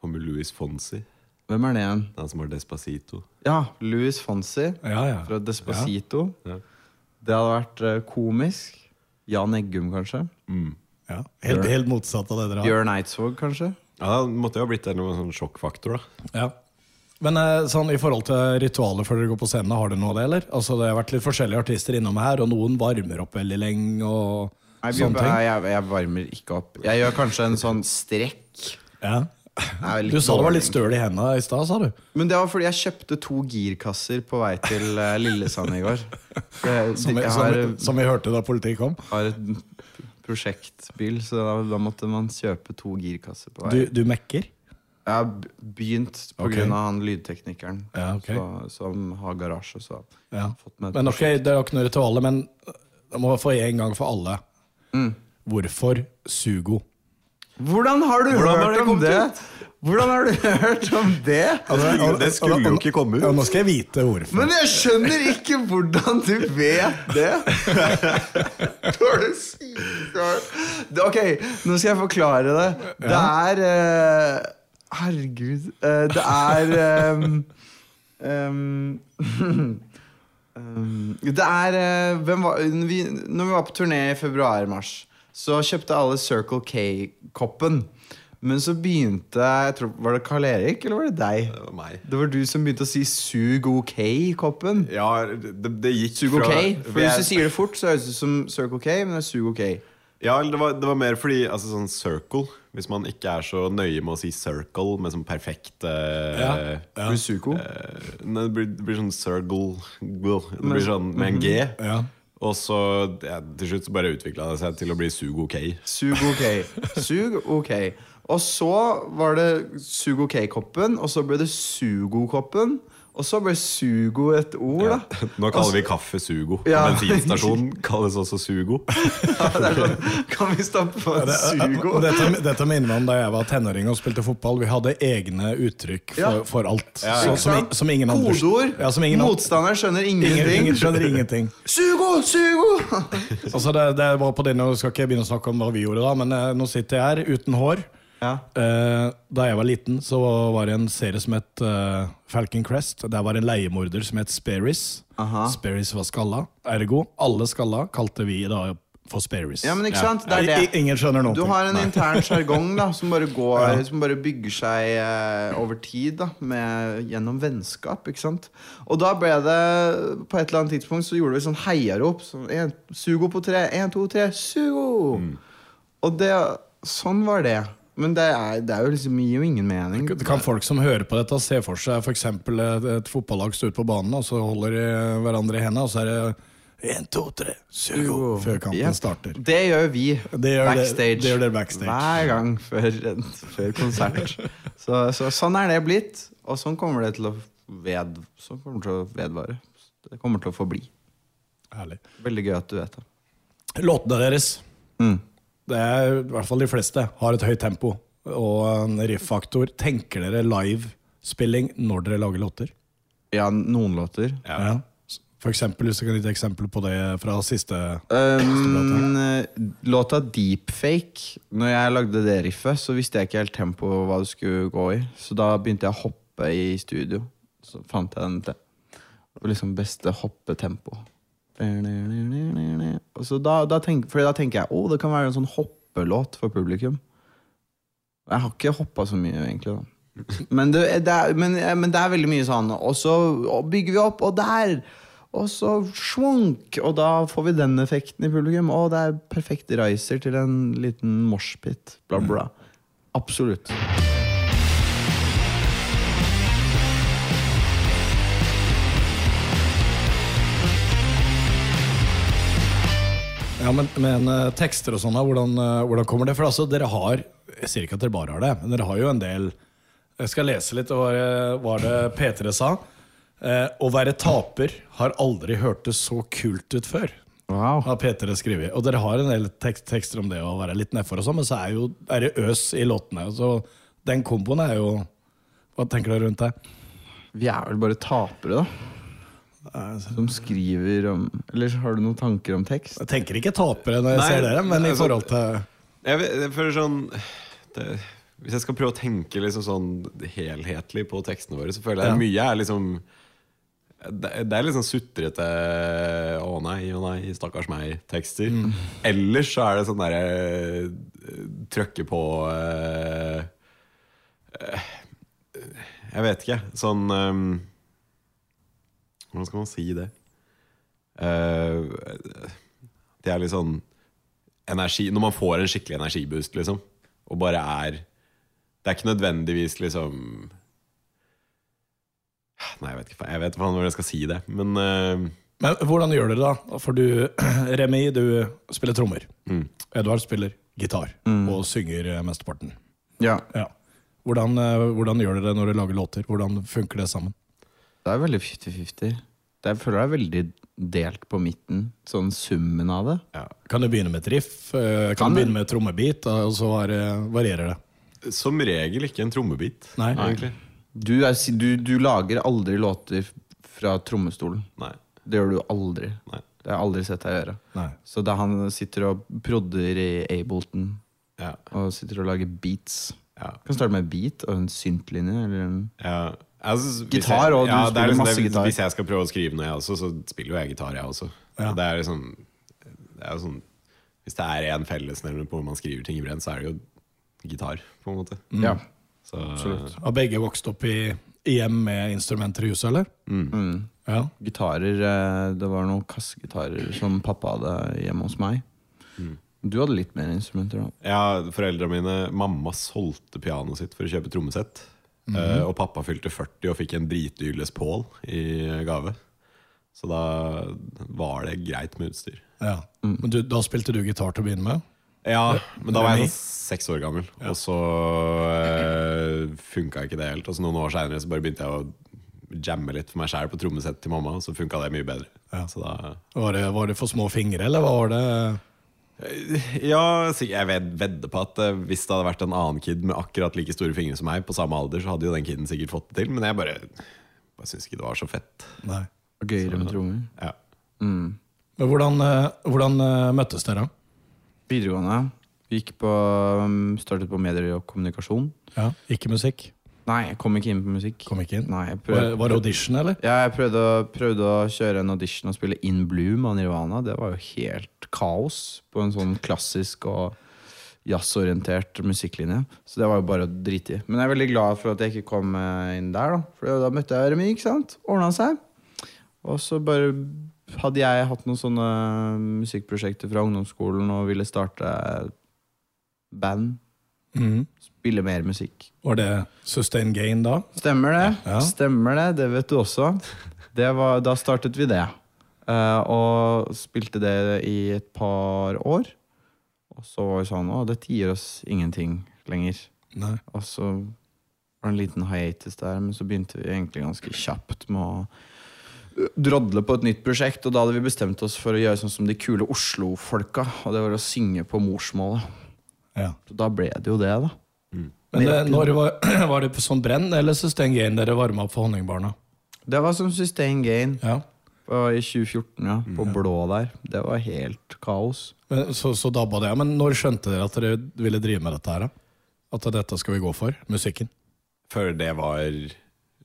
Hva med Louis Fonsi? Hvem er det igjen? Han som har Despacito. Ja, Louis Fonsi Ja, ja. fra Despacito. Ja. Det hadde vært eh, komisk. Jan Eggum, kanskje. Mm. ja. Helt, helt motsatt av det dere har. Bjørn Eidsvåg, kanskje. Ja, det måtte jo ha blitt noe sånn sjokkfaktor, da. Ja. Men eh, sånn, i forhold til ritualet før dere går på scenen, har dere noe av det, eller? Altså, det har vært litt forskjellige artister innom her, og noen varmer opp veldig lenge, og Nei, sånne ting. Nei, jeg, jeg varmer ikke opp. Jeg gjør kanskje en sånn strekk. Ja. Du sa det var litt støl i hendene i stad, sa du? Men det var fordi jeg kjøpte to girkasser på vei til uh, Lillesand i går. Som, vi- jeg som, har, vi- som vi hørte da politiet kom. har et prosjektbil, så da, da måtte man kjøpe to girkasser på vei. Du, du mekker? Jeg har b- begynt på Ok. grunn av han lydteknikeren Ja, ok. så, som har garasje. Så har Ja. jeg fått med et Men ok, prosjekt. det er ikke noe rituale, men jeg må få en gang for alle. Mm. Hvorfor Sugo? Hvordan har du Hvordan hørt om det? det? Hvordan har du hørt om det? Det skulle jo ikke komme ut. Ja, nå skal jeg vite hvorfor. Men jeg skjønner ikke hvordan du vet det! Var det sykeste Ok, nå skal jeg forklare det. Det er uh, Herregud. Uh, det er um, um, um, Det er uh, hvem var, vi, Når vi var på turné i februar-mars, så kjøpte alle Circle K-koppen. Men så begynte jeg tror, Var det Karl Erik, eller var det deg? Det var meg. Det var du som begynte å si 'sug ok'-koppen. Ja, det, det gikk Sug fra- ok. For Hvis du sier det fort, så høres det ut som Circle K, men det er sug ok. Ja, det var, det var mer fordi altså, sånn circle Hvis man ikke er så nøye med å si circle med sånn perfekt eh, Ja. Ja. Suko. eh, nei, det, blir, det blir sånn circle Det blir sånn med en G. Ja. Og så ja, til slutt så bare utvikla det seg til å bli sug ok. Sug ok. Sug ok. Og så var det sug ok-koppen, og så ble det sugo-koppen. Og så ble sugo et ord, Ja. da. Nå kaller vi kaffe Sugo. Ja. Bensinstasjonen kalles også Sugo. Ja, det er sånn, kan vi stoppe på Det- sugo? Dette, dette minner meg om da jeg var tenåring og spilte fotball. Vi hadde egne uttrykk for, Ja. for alt. Ja, Så, som, som ingen andre Kodeord. Ja, som ingen, andre- Motstanderen skjønner ingenting. ingen skjønner ingenting. Sugo! Sugo! Altså det, det var på denne, Nå skal ikke begynne å snakke om hva vi gjorde da, men eh, nå sitter jeg her uten hår. Ja. Eh, da jeg var liten, så var det en serie som het eh, Falcon Crest. Der var det en leiemorder som het Sperris. Sperris var skalla. Ergo, alle skalla kalte vi da for Sperris. Ja, men ikke sant? Det er det. Ingen skjønner noe. Du har en intern sjargong som Ja. Som bare bygger seg uh, over tid da, med, gjennom vennskap. Ikke sant? Og da ble det På et eller annet tidspunkt så gjorde vi sånn heiarop. Sånn, en, sugo på tre. Én, to, tre. Sugo! Og det, sånn var det. Men det, er, det er jo liksom, gir jo ingen mening. Det kan folk som hører på dette, se for seg f.eks. Et, et fotballag står ute på banen, og så holder de hverandre i hendene, og så er det én, to, tre, sugo, før kampen ja. starter. Det gjør vi Det gjør backstage. det gjør dere backstage. Hver gang før, før konsert. Så, så sånn er det blitt. Og sånn kommer det til å, ved, sånn kommer det til å vedvare. Det kommer til å forbli. Herlig. Veldig gøy at du vet det. Låtene deres, Mm. Det er i hvert fall de fleste, har et høyt tempo og en riff-faktor. Tenker dere live-spilling når dere lager låter? Ja, noen låter. Ja. For eksempel, hvis du kan gi et eksempel på det fra siste Um, låta Deepfake Når jeg lagde det riffet, så visste jeg ikke helt tempo hva det skulle gå i. Så da begynte jeg å hoppe i studio. Så fant jeg den til. Liksom beste hoppetempo. Og så da, da, tenk, fordi da tenker jeg å, det kan være en sånn hoppelåt for publikum. Jeg har ikke hoppa så mye, egentlig. da Men det, det er, men, men det er veldig mye sånn Og så bygger vi opp, og der! Og så svunk, og da får vi den effekten i publikum. Og det er perfekt riser til en liten moshpit. Bla, bla. Absolutt. Ja, men, men eh, tekster og sånn, hvordan, eh, hvordan kommer det? For altså, dere har Jeg sier ikke at dere bare har det, men dere har jo en del Jeg skal lese litt hva hva det P3 sa. Eh, å være taper har aldri hørtes så kult ut før. Wow. Har P3 skrevet. Og dere har en del tekst, tekster om det å være litt nedfor og sånn, men så er, jo, er det øs i låtene. Så den komboen er jo Hva tenker dere rundt det? Vi er vel bare tapere, da. Som skriver om Eller har du noen tanker om tekst? Jeg tenker ikke tapere når jeg Nei, ser dere, men i altså- forhold til Jeg, føler sånn det, Hvis jeg skal prøve å tenke liksom sånn helhetlig på tekstene våre, så føler jeg Ja. mye er liksom det, det er litt sånn sutrete 'Å nei, å nei, stakkars meg'-tekster. Mm. Ellers så er det sånn derre Trøkke på øh, øh, Jeg vet ikke. Sånn eh, Hvordan skal man si det? Uh, det er litt sånn energi Når man får en skikkelig energiboost, liksom, og bare er Det er ikke nødvendigvis liksom Nei, jeg vet ikke Jeg vet ikke hvordan jeg skal si det, men uh, Men hvordan gjør dere da? For du, Remi, du spiller trommer. Mm. Edvard spiller gitar og synger eh, mesteparten. Ja. Ja. Hvordan, hvordan gjør dere når dere lager låter? Hvordan funker det sammen? Det er veldig 50-50. Det- Jeg føler det er veldig delt på midten, sånn summen av det. ja. Kan du begynne med et riff? Eh, Kan Kan du begynne med trommebit, og så varierer det? Som regel ikke en trommebit, Nei. egentlig. Du, er, du, du lager aldri låter fra trommestolen. Nei. Det gjør du aldri. Nei. Det har jeg aldri sett deg gjøre. Nei. Så da han sitter og prodder i Ableton Ja. og sitter og lager beats Ja. Kan starte med en beat og en syntlinje eller en Ja. Altså, Gitar og du ja, er spiller liksom masse det, gitar. Hvis jeg skal prøve å skrive noe, jeg også, så spiller jo jeg gitar, jeg også. Ja. Det er liksom det er sånn, Hvis det er en fellesnevner på hvor man skriver ting i brent, så er det jo gitar, på en måte. Ja. Så, Absolutt. Har begge vokst opp i, hjem med instrumenter i huset, eller? Mm. Ja. Gitarer eh, Det var noen kassegitarer som pappa hadde hjemme hos meg. Mm. Du hadde litt mer instrumenter, da. Ja, foreldra mine Mamma solgte pianoet sitt for å kjøpe trommesett. Eh, og pappa fylte 40 og fikk en dritdyr Pål i gave. Så da var det greit med utstyr. ja. Men du, da spilte du gitar til å begynne med? Ja, men da var jeg sånn seks år gammel, og så uh, funka ikke det helt. Og så noen år seinere begynte jeg å jamme litt for meg sjæl på trommesettet til mamma, og så funka det mye bedre. Ja. Så da Var det, var det for små fingre, eller var det Ja, jeg ved, vedder på at eh, hvis det hadde vært en annen kid med akkurat like store fingre som meg, på samme alder, så hadde jo den kiden sikkert fått det til. Men jeg bare, bare syns ikke det var så fett. Nei. Gøyere med trommer. Ja. Mm. Men hvordan, eh, hvordan eh, møttes dere? Videregående. Gikk på, um, startet på medier og kommunikasjon. Ja. Ikke musikk? Nei, jeg kom ikke inn på musikk. Kom ikke inn? Nei, jeg prøvde, var det audition, eller? ja, jeg prøvde, prøvde å kjøre en audition og spille In Bloom av Nirvana. Det var jo helt kaos på en sånn klassisk og jazzorientert musikklinje. Så det var jo bare å drite i. Men jeg er veldig glad for at jeg ikke kom eh, inn der, da. For da møtte jeg Remi, ikke sant? Ordna seg. Og så bare hadde jeg hatt noen sånne musikkprosjekter fra ungdomsskolen og ville starte band. Mhm. Spille mer musikk. Var det Sustain Gain da? Stemmer det. Ja. Stemmer det, det vet du også. Det var, da startet vi det. Uh, og spilte det i et par år. Og så var vi sånn Å, dette gir oss ingenting lenger. Nei. Og så var det en liten hiatus der, men så begynte vi egentlig ganske kjapt med å drodle på et nytt prosjekt. Og da hadde vi bestemt oss for å gjøre sånn som de kule Oslo-folka. Og det var å synge på morsmålet. Ja. Så da ble det jo det, da. Men det, når var, var det på sånn brenn eller Sustain Gain dere varma opp for Honningbarna? Det var som Sustain Gain. Ja. I 2014, ja. På blå der. Det var helt kaos. Men, så, så dabba det. Men når skjønte dere at dere ville drive med dette her? da? At dette skal vi gå for? Musikken? Før det var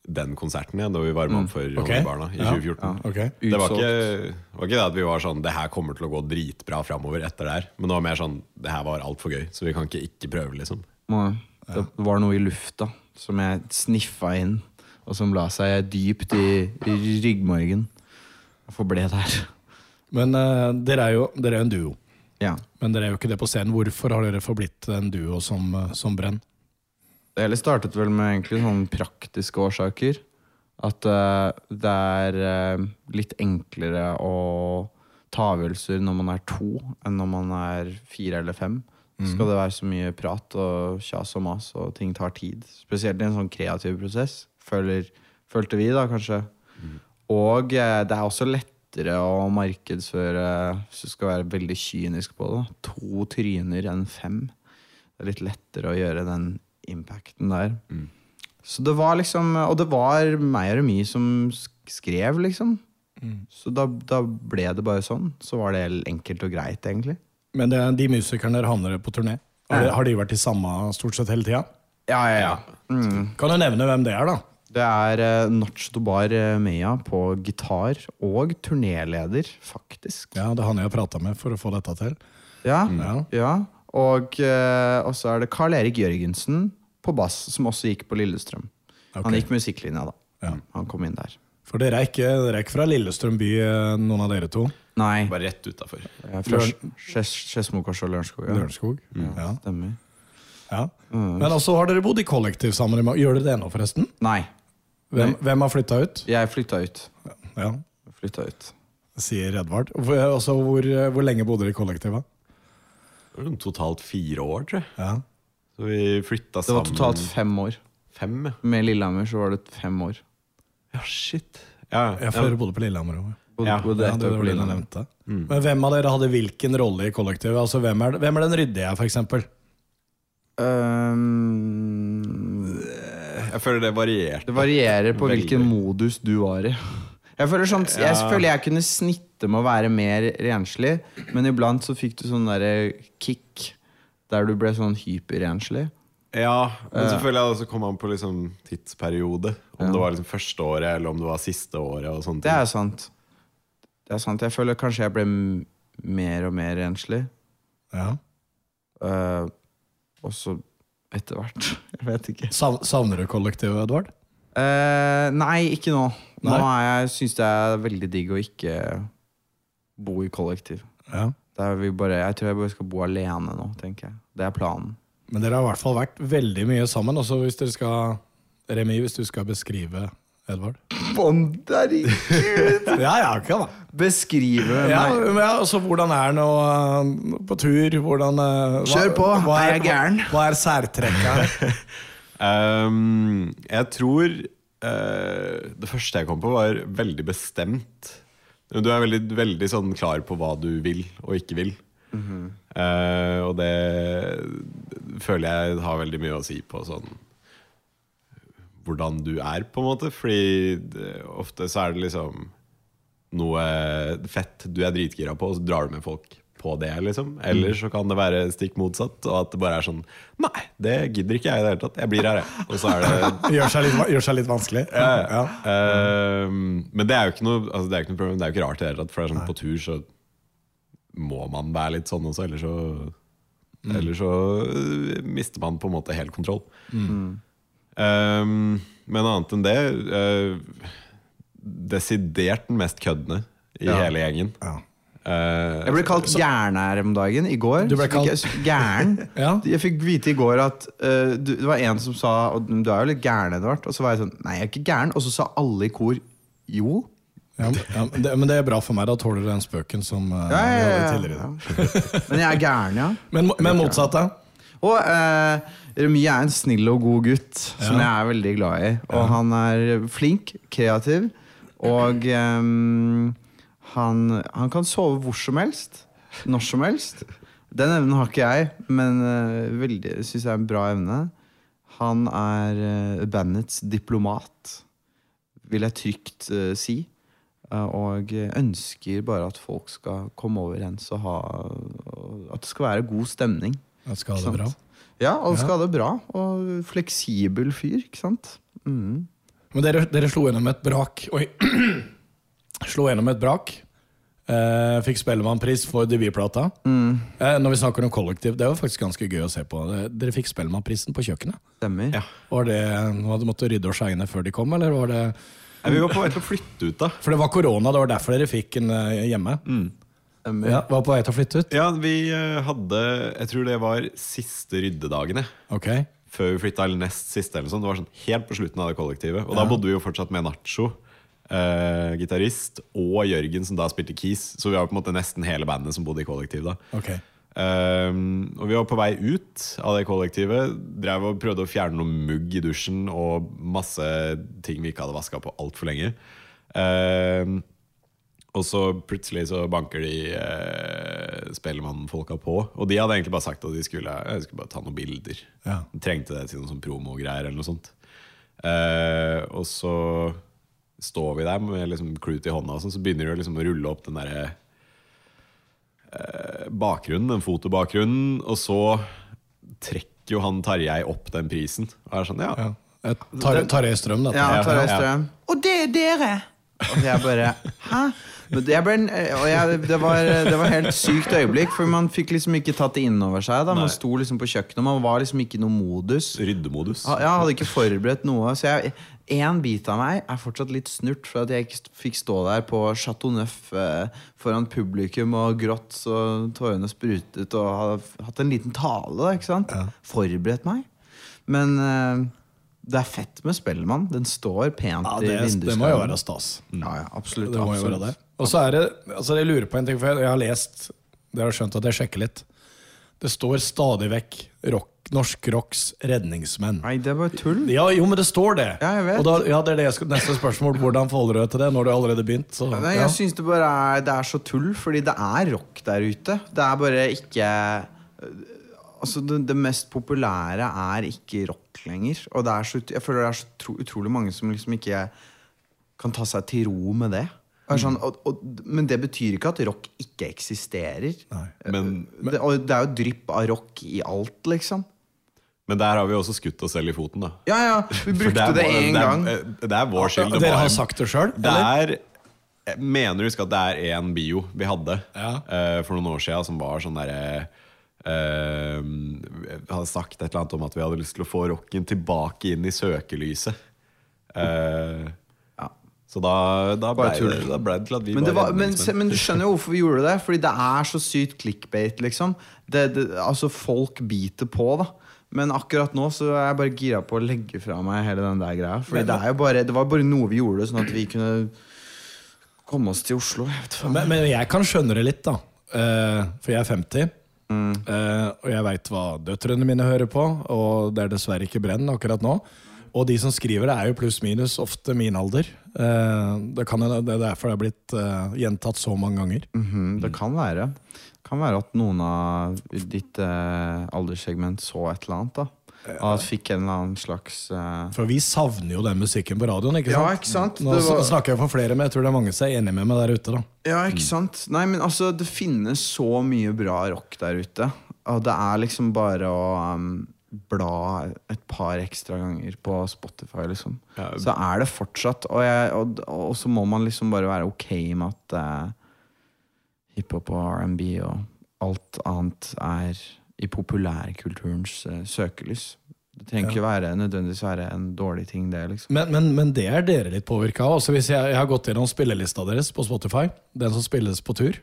den konserten igjen, da vi varma opp for Mm. Ok. Honningbarna i Ja. 2014. Okay. Det var ikke, var ikke det at vi var sånn Det her kommer til å gå dritbra framover etter det her. Men det var mer sånn Det her var altfor gøy, så vi kan ikke ikke prøve, liksom. Nei, Det var noe i lufta som jeg sniffa inn, og som la seg dypt i, i ryggmargen. Og forble der. Men uh, dere er jo dere er en duo. Ja. Men dere er jo ikke det på scenen. Hvorfor har dere forblitt en duo som, eh, som Brenn? Det hele startet vel med egentlig sånne praktiske årsaker. At uh, det er uh, litt enklere å ta avgjørelser når man er to, enn når man er fire eller fem. Så skal det være så mye prat og kjas og mas, og ting tar tid. Spesielt i en sånn kreativ prosess, føler, følte vi da kanskje. Og eh, det er også lettere å markedsføre, hvis du skal være veldig kynisk på det, to tryner enn fem. Det er litt lettere å gjøre den impacten der. Så det var liksom Og det var meg og Remi som skrev, liksom. Så da, da ble det bare sånn. Så var det enkelt og greit, egentlig. Men det, de musikerne dere havner på turné, har de, har de vært de samme stort sett hele tida? Ja, ja, ja. Mm. Kan du nevne hvem det er, da? Det er uh, Nach Dobar eh, Meya på gitar og turnéleder, faktisk. Ja, Det er han jeg har prata med for å få dette til. Ja, Ja. ja. Og eh, og så er det Carl Erik Jørgensen på bass, som også gikk på Lillestrøm. Okay. Han gikk musikklinja, da. Ja. Han kom inn der. For dere er ikke, dere er ikke fra Lillestrøm by, eh, noen av dere to? Nei. Bare rett utafor. eh, Skedsmo Skedsmokors og Lørenskog. Ja. Lørenskog? Ja. Stemmer. ja. Men også har dere bodd i kollektiv sammen. Gjør dere det ennå, forresten? Nei, Hvem, hvem har flytta ut? jeg flytta ut. Ja, Flytta ut. Sier Edvard. Også, hvor, eh, hvor lenge bodde dere i kollektivet? Totalt fire år, tror jeg. Ja. Så vi flytta Det var sammen totalt fem år. fem. Med Lillehammer så var det fem år. Ja, shit. Ja, Ja, før dere bodde på Lillehammer òg. Bodde, Ja, bodde Ja, ett det var det jeg Lillehammer. nevnte. Men hvem av dere hadde hvilken rolle i kollektivet? Altså, hvem, er, hvem er den ryddige, for eksempel? Ehm, Jeg føler det varierte. det varierer på Veldig. hvilken modus du var i. Jeg føler, sånn, jeg Ja. føler jeg kunne snitte med å være mer renslig, men iblant så fikk du sånn derre kick der du ble sånn hyperrenslig. Ja, men selvfølgelig hadde jeg det også kom an på liksom tidsperiode. Om Ja. det var liksom første året, eller om det var siste året. og sånne Det er sant. Det er sant. Jeg føler kanskje jeg ble mer og mer renslig. Ja. Uh, og så etter hvert. Jeg vet ikke. Sav- Savner du kollektivet, Edvard? Uh, nei, ikke nå. Nå Nei? er jeg, det er veldig digg å ikke bo i kollektiv. Ja. Det er vi bare, jeg tror jeg bare skal bo alene nå, tenker jeg. Det er planen. Men dere har i hvert fall vært veldig mye sammen. Også hvis dere skal Remi, hvis du skal beskrive Edvard? Herregud! Ja, ja, ok da. Beskrive Ja, meg. men ja, altså, hvordan er han uh, på tur? Hvordan, uh, Kjør på, hva er jeg gæren? Hva, hva er særtrekket her? Ehm, jeg tror uh, Det første jeg kom på, var veldig bestemt. Du er veldig, veldig sånn klar på hva du vil og ikke vil. Eh, og det føler jeg har veldig mye å si på sånn hvordan du er, på en måte. Fordi det, ofte så er det liksom noe fett du er dritgira på, og så drar du med folk på det, liksom. Eller så kan det være stikk motsatt, og at det bare er sånn Nei, det gidder ikke jeg i det hele tatt. Jeg blir her, jeg. Og så er det Gjør seg litt, gjør seg litt vanskelig? ja. Ehm, men det er jo ikke noe, altså, det er ikke noe problem. Det er jo ikke rart i det hele tatt. For det er sånn, på tur så må man være litt sånn også, ellers så Eller så øh, mister man på en måte helt kontroll. Ehm, men annet enn det uh, Desidert den mest køddende i Ja. hele gjengen. Ja. Eh, Jeg ble kalt gæren her om dagen. I går. Du ble kalt... fikk jeg- Gæren. Ja. Jeg fikk vite i går at uh, du, det var en som sa og Du er jo litt gæren, Edvard. Og så var jeg sånn Nei, jeg er ikke gæren. Og så sa alle i kor jo. Ja, men- ja, men det, men det er bra for meg. Da tåler du den spøken som uh, Ja, vi ja, hadde ja, tidligere. ja. Men jeg er gæren, ja. Men, men motsatt, da? Og eh, Remi er en snill og god gutt som jeg er veldig glad i. Og han er flink, kreativ, og ehm, han, han kan sove hvor som helst. Når som helst. Den evnen har ikke jeg, men uh, veldig syns jeg er en bra evne. Han er uh, bandets diplomat, vil jeg trygt uh, si. Uh, og ønsker bare at folk skal komme overens og ha At det skal være god stemning. At skal ha det bra. Ja, og Ja. skal ha det bra. Og fleksibel fyr, ikke sant? Mm. Men dere, dere slo gjennom et brak. Oi. slo gjennom et brak. Uh, fikk Spellemannpris for debutplata. Eh, når vi snakker om kollektiv, det var faktisk ganske gøy å se på. Eh, Dere fikk Spellemannprisen på kjøkkenet. Stemmer. Ja. Var det, Hadde du måttet rydde og skeine før de kom, eller var det Ja, vi var på vei til å flytte ut, da. For det var korona, det var derfor dere fikk den hjemme. hjemme. Ja, var på vei til å flytte ut? Ja, vi eh, hadde Jeg tror det var siste ryddedagene. Okay. Før vi flytta, eller nest siste. eller sånn. Det var sånn helt på slutten av det kollektivet. Og da bodde vi jo fortsatt med Nacho, eh, gitarist, og Jørgen, som da spilte keys. Så vi var på en måte nesten hele bandet som bodde i kollektiv da. okay. Um, og vi var på vei ut av det kollektivet. Drev og prøvde å fjerne noe mugg i dusjen og masse ting vi ikke hadde vaska på altfor lenge. Um, og så plutselig så banker de uh, Spellemannfolka på. Og de hadde egentlig bare sagt at de skulle, skulle bare ta noen bilder. Ja. De trengte det til noen sånn promogreier eller noe sånt. Uh, og så står vi der med liksom clut i hånda, og sånn, så begynner de liksom å rulle opp den derre eh, bakgrunnen, den fotobakgrunnen, og så trekker jo han Tarjei opp den prisen. Og er sånn, ja, Ja. Tarjei Strøm, dette. Ja, Tarjei ja. Strøm. Og det er dere! Og jeg bare Hæ? Jeg det, ble, jeg, det, var, det var helt sykt øyeblikk, for man fikk liksom ikke tatt det innover seg. Da. Man Nei. sto liksom på kjøkkenet, man var liksom ikke i noen modus. ryddemodus. Ja, Jeg hadde ikke forberedt noe. Så jeg, en bit av meg er fortsatt litt snurt for at jeg ikke fikk stå der på Chateau Neuf eh, foran publikum og grått så tårene sprutet og hadde hatt en liten tale. Ikke sant? Forberedt meg. Men eh, det er fett med Spellemann. Den står pent Ja, i vinduskarmen. det må jo være stas. Ja, ja, absolutt. Det absolutt. det. Og så er det, altså jeg lurer på en ting, for jeg har lest Dere har skjønt at jeg sjekker litt. Det står stadig vekk rock, Norsk Rocks redningsmenn. Nei, det er bare tull. Ja, jo, men det står det. Ja, jeg vet. Og da, ja, det er det skal, neste spørsmål. Hvordan forholder du deg til det når du allerede begynt? Så, Nei, ja. jeg synes det bare er, det er så tull, fordi det er rock der ute. Det er bare ikke Altså, det, det mest populære er ikke rock lenger. Og det så, jeg føler det er så tro, utrolig mange som liksom ikke kan ta seg til ro med det. Sånn, og, og, men det betyr ikke at rock ikke eksisterer. Men, Det, og det er jo drypp av rock i alt, liksom. Men der har vi også skutt oss selv i foten, da. Ja, ja, vi brukte det én gang. Det er vår skyld. Dere har sagt det sjøl? Jeg mener du husker at det er én bio vi hadde Ja. uh, for noen år siden som var sånn derre uh, hadde sagt et eller annet om at vi hadde lyst til å få rocken tilbake inn i søkelyset. Uh, Ja. Så da, da ble det, da ble det til at vi Men, det var var, men, se- men du skjønner jo hvorfor vi gjorde det. Fordi det er så sykt clickbait, liksom. Det, det, altså Folk biter på, da. Men akkurat nå så er jeg bare gira på å legge fra meg hele den der greia. Fordi det, er jo bare, det var bare noe vi gjorde, sånn at vi kunne komme oss til Oslo. Jeg. Men, men jeg kan skjønne det litt, da. Uh, for jeg er 50. Mm. Uh, og jeg veit hva døtrene mine hører på, og det er dessverre ikke brenn akkurat nå. Og de som skriver det, er jo pluss-minus ofte min alder. Uh, det, kan, det er derfor det er blitt gjentatt så mange ganger. Mhm, det kan være. Kan være at noen av ditt eh, alderssegment så et eller annet. da At fikk en eller annen slags uh... For vi savner jo den musikken på radioen. ikke sant? Ja, ikke sant? Nå var- snakker jeg for flere, men jeg tror det er mange som er enig med meg der ute. da Ja, ikke sant? Nei, men altså, det finnes så mye bra rock der ute. Og det er liksom bare å um, bla et par ekstra ganger på Spotify, liksom. Ja. Så er det fortsatt. Og, jeg, og, og så må man liksom bare være ok med at uh, hiphop og R&B og alt annet er i populærkulturens uh, søkelys. Det trenger ikke være, nødvendigvis være en dårlig ting, det. liksom Men, men, men det er dere litt påvirka av. Altså hvis jeg, jeg har gått gjennom spillelista deres på Spotify. Den som spilles på tur.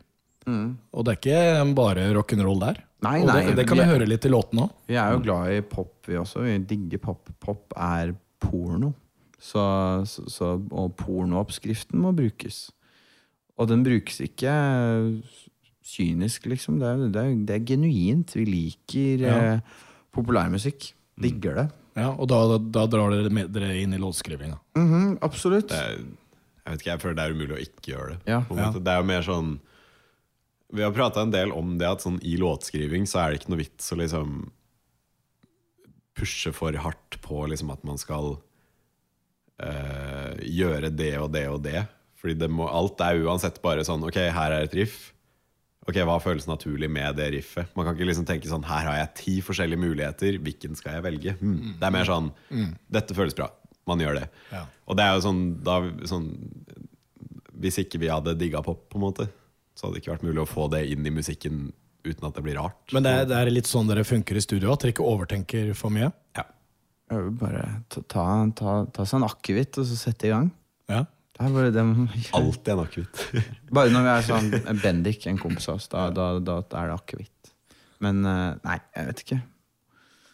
Og det er ikke bare rock'n'roll der. Mm. Nei, nei, det, det kan vi vi høre litt i låtene òg. Vi er jo glad i pop, vi også. Vi digger pop. Pop er porno. Så, så, så, og pornooppskriften må brukes. Og den brukes ikke kynisk, liksom. Det er, det er, det er genuint. Vi liker Ja. eh, populærmusikk. Digger det. Ja, og da, da, da drar dere med dere inn i låtskrivinga. Mhm, absolutt. det er, Jeg vet ikke, jeg føler det er umulig å ikke gjøre det. Ja. på en måte. Det er jo mer sånn Vi har prata en del om det at sånn, i låtskriving så er det ikke noe vits å liksom pushe for hardt på liksom, at man skal øh, gjøre det og det og det. Fordi det må, alt er uansett bare sånn Ok, her er et riff. Ok, Hva føles naturlig med det riffet? Man kan ikke liksom tenke sånn Her har jeg ti forskjellige muligheter. Hvilken skal jeg velge? Mm. Det er mer sånn Dette føles bra. Man gjør det. Ja. Og det er jo sånn, da, sånn Hvis ikke vi hadde digga pop, på en måte, så hadde det ikke vært mulig å få det inn i musikken uten at det blir rart. Men det er, det er litt sånn dere funker i studio, at dere ikke overtenker for mye? Ja. Bare ta, ta, ta, ta seg en akevitt og så sette i gang. Det er bare det Alltid en akevitt. Bare når vi er sånn Bendik, en kompis av oss, da, da, da, da er det akevitt. Men eh, nei, jeg vet ikke.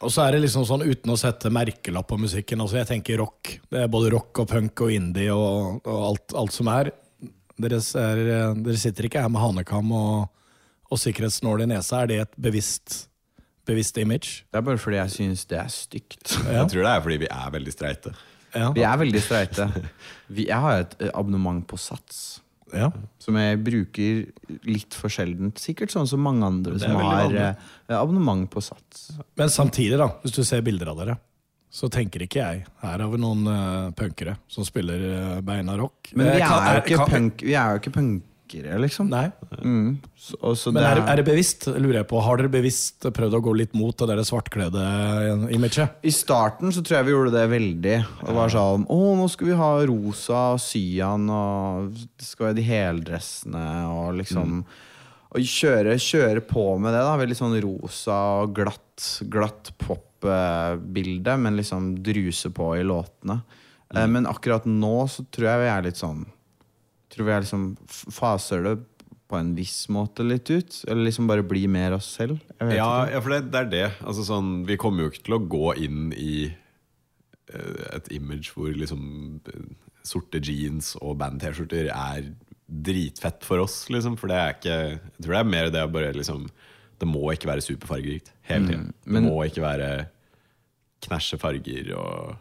Og så er det liksom sånn uten å sette merkelapp på musikken. Altså jeg tenker rock. Det er både rock og punk og indie og, og alt, alt som er. Dere, er. dere sitter ikke her med hanekam og, og sikkerhetsnål i nesa. Er det et bevisst, bevisst image? Det er bare fordi jeg syns det er stygt. Ja. Jeg tror det er fordi vi er veldig streite. Ja. Vi er veldig streite. Vi, jeg har et eh, abonnement på Sats. ja. Som jeg bruker litt for sjeldent. Sikkert sånn som mange andre som har eh, abonnement på Sats. Men samtidig, da, hvis du ser bilder av dere, så tenker ikke jeg Her har vi noen uh, punkere som spiller uh, beina rock. Men vi kan- er jo ikke, kan- punk, vi er jo ikke punkere, liksom. Nei. Mm. Så, så Men det er, er det bevisst, lurer jeg på, har dere bevisst prøvd å gå litt mot det der svartkledde imaget? I starten så tror jeg vi gjorde det veldig. Det var sånn Å, nå skal vi ha rosa og cyan, og det skal være de heldressene, og liksom Og kjøre, kjøre på med det, da. Veldig sånn rosa og glatt, glatt pop-bilde, men liksom druse på i låtene. Mm. Men akkurat nå så tror jeg vi er litt sånn Tror vi er liksom faser det på en viss måte litt ut. Eller liksom bare bli mer oss selv. Jeg vet Ja, ikke. ja, for det, det er det. Altså, sånn, vi kommer jo ikke til å gå inn i eh, et image hvor liksom eh, sorte jeans og band-T-skjorter er dritfett for oss, liksom. For det er ikke Jeg tror det er mer det å bare liksom Det må ikke være superfargerikt hele tiden. men- det må ikke være knæsje farger og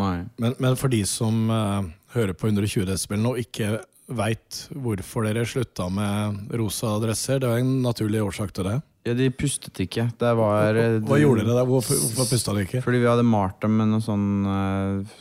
Nei. Men, men for de som uh, hører på 120 desibel nå, ikke veit hvorfor dere slutta med rosa dresser, det var en naturlig årsak til det. Ja, de pustet ikke. Det var hva, Hva gjorde dere da? Hvorfor, hvorfor pusta dere ikke? Fordi vi hadde malt dem med noe sånn eh,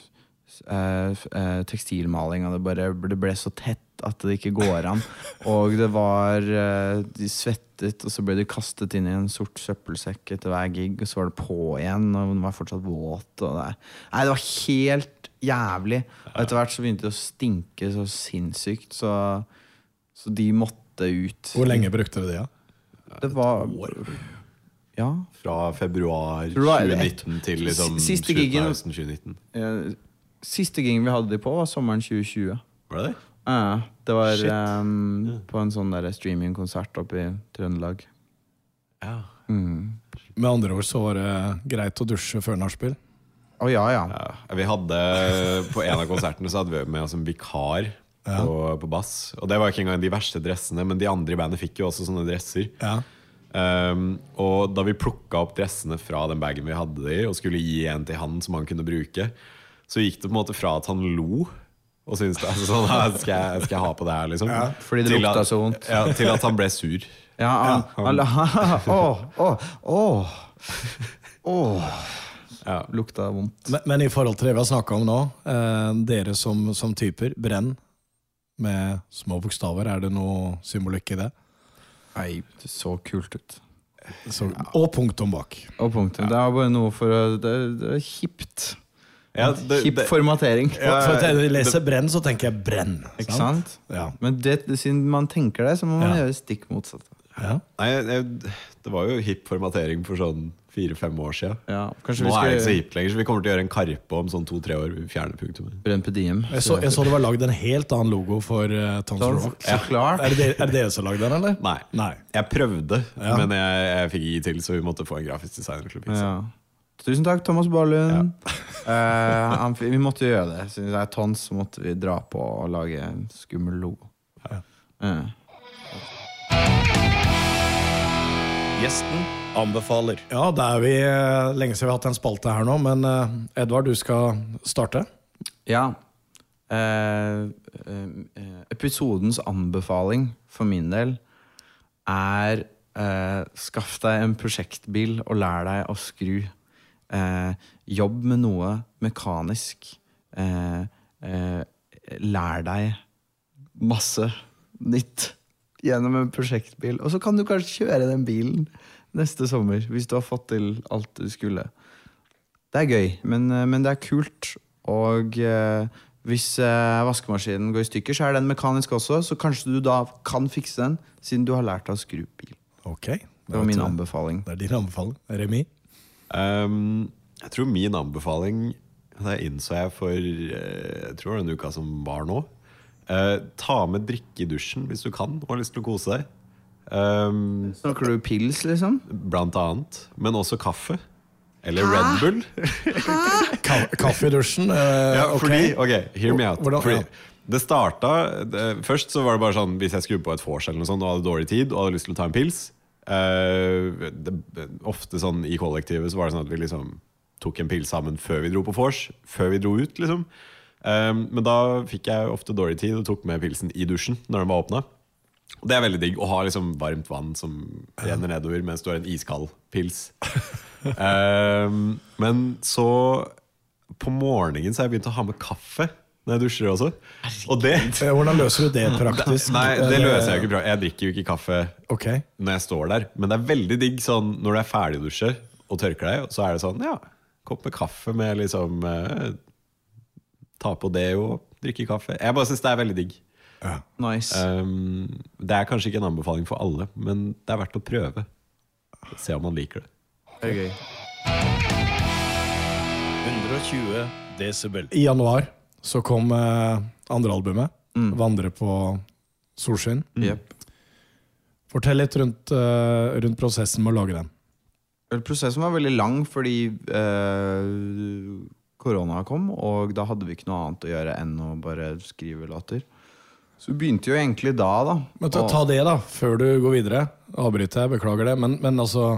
eh, eh, tekstilmaling, og det bare det ble så tett at det ikke går an. Og det var eh, De svettet, og så ble de kastet inn i en sort søppelsekk etter hver gig, og så var det på igjen, og den var fortsatt våt. Og det, nei, det var helt jævlig. Og etter hvert så begynte det å stinke så sinnssykt, så, så de måtte ut. Hvor lenge brukte dere det? Ja? Det var Ja. Fra februar Tror du det var 2019 til liksom siste gigen- av 2019. Eh, Siste gigen vi hadde de på, var sommeren 2020. Var det det? Ja, det var ehm, på en sånn streamingkonsert oppe i Trøndelag. Ja. Mm. Med andre ord så var det greit å dusje før nachspiel. Å ja, ja. Ja, vi hadde På en av konsertene så hadde vi med oss en vikar på, på bass. Og det var ikke engang de verste dressene, men de andre i bandet fikk jo også sånne dresser. Ja. Um, og da vi plukka opp dressene fra den bagen vi hadde de, og skulle gi en til han som han kunne bruke, så gikk det på en måte fra at han lo og syntes det, altså sånn, «Ah, skal, jeg, skal jeg ha på det her, liksom? fordi det lukta så vondt. Ja, til at han ble sur. Ja, han, han, Åh, åh, åh, åh. Ja. Lukta vondt. Men, men i forhold til det vi har snakka om nå, eh, dere som, som typer, brenn med små bokstaver, er det noe symbolikk i det? Nei, det så kult ut. Så, og punktum bak. Og punktum. Det er bare noe for å Det, det er kjipt. Ja, det- formatering. Ja, for at jeg leser brenn, så tenker jeg brenn. Ikke sant? Ja. Men det, siden man tenker det, så må man Ja. gjøre stikk motsatt. Ja. Nei, jeg, det var jo hipp formatering for sånn fire-fem år siden. Ja, Nå vi er det ikke så skal hipt lenger, så vi kommer til å gjøre en Karpe om sånn to-tre år. Vi fjerner punktumet. brenne. Jeg, så, jeg så det var lagd en helt annen logo for uh, Tons Rock. så klart. Er det, er det dere som lagde den, eller? Nei. Nei. Jeg prøvde, Ja. men jeg, jeg fikk ikke til, så vi måtte få en grafisk designer til å fikse. Ja. Tusen takk, Thomas Barlund. Ja. uh, vi måtte gjøre det. Siden det er tons, så måtte vi dra på og lage en skummel logo. Ja. Uh. Gjesten anbefaler. Ja, det er vi eh, lenge siden vi har hatt en spalte her nå, men eh, Edvard, du skal starte. Ja. Eh, eh, episodens anbefaling for min del er eh, Skaff deg en prosjektbil og lær deg å skru. Eh, jobb med noe mekanisk. Eh, eh, lær deg masse nytt gjennom en prosjektbil. Og så kan du kanskje kjøre den bilen neste sommer, hvis du har fått til alt du skulle. Det er gøy, men, eh, men det er kult. Og eh, hvis eh, vaskemaskinen går i stykker, så er den mekanisk også. Så kanskje du da kan fikse den, siden du har lært deg å skru bil. Ok. Det var min anbefaling. Det er din anbefaling. Remi? Um, jeg tror min anbefaling Det innså jeg for eh, Jeg tror den uka som var nå. Eh, ta med drikke i dusjen hvis du kan og har lyst til å kose deg. Um, Snakker du pils, liksom? blant annet. Men også kaffe. Eller Red Bull. Ka kaffe i dusjen. Uh, Ja, fordi, ok, hear me out Hvordan- fordi ja. Det starta det, Først så var det bare sånn Hvis jeg skulle på et vors eller noe sånt og hadde dårlig tid og hadde lyst til å ta en pils uh, det, Ofte sånn i kollektivet så var det sånn at vi liksom tok en pils sammen før vi dro på vors. Før vi dro ut, liksom. Eh, men da fikk jeg ofte dårlig tid og tok med pilsen i dusjen når den var åpna. Det er veldig digg å ha liksom varmt vann som renner nedover mens du har en iskald pils. um, men så på morgenen så har jeg begynt å ha med kaffe når jeg dusjer også. Og det Hvordan løser du det praktisk? Nei, det løser jeg ikke. Jeg drikker jo ikke kaffe okay. når jeg står der. Men det er veldig digg sånn når du er ferdig å dusje og tørker deg, så er det sånn, ja, kopp med kaffe med liksom eh, Ta på det og drikke kaffe. Jeg bare syns det er veldig digg. Nice. Um, det er kanskje ikke en anbefaling for alle, men det er verdt å prøve. Se om man liker det. Det er gøy. 120 desibel. I januar så kom uh, andre albumet, Mm. 'Vandre på solskinn'. Jepp. Fortell litt rundt, uh, rundt prosessen med å lage den. Prosessen var veldig lang fordi eh, korona kom, og da hadde vi ikke noe annet å gjøre enn å bare skrive låter. Så vi begynte jo egentlig da, da. Men ta, ta det, da, før du går videre. Avbryter jeg, beklager det. Men, men altså,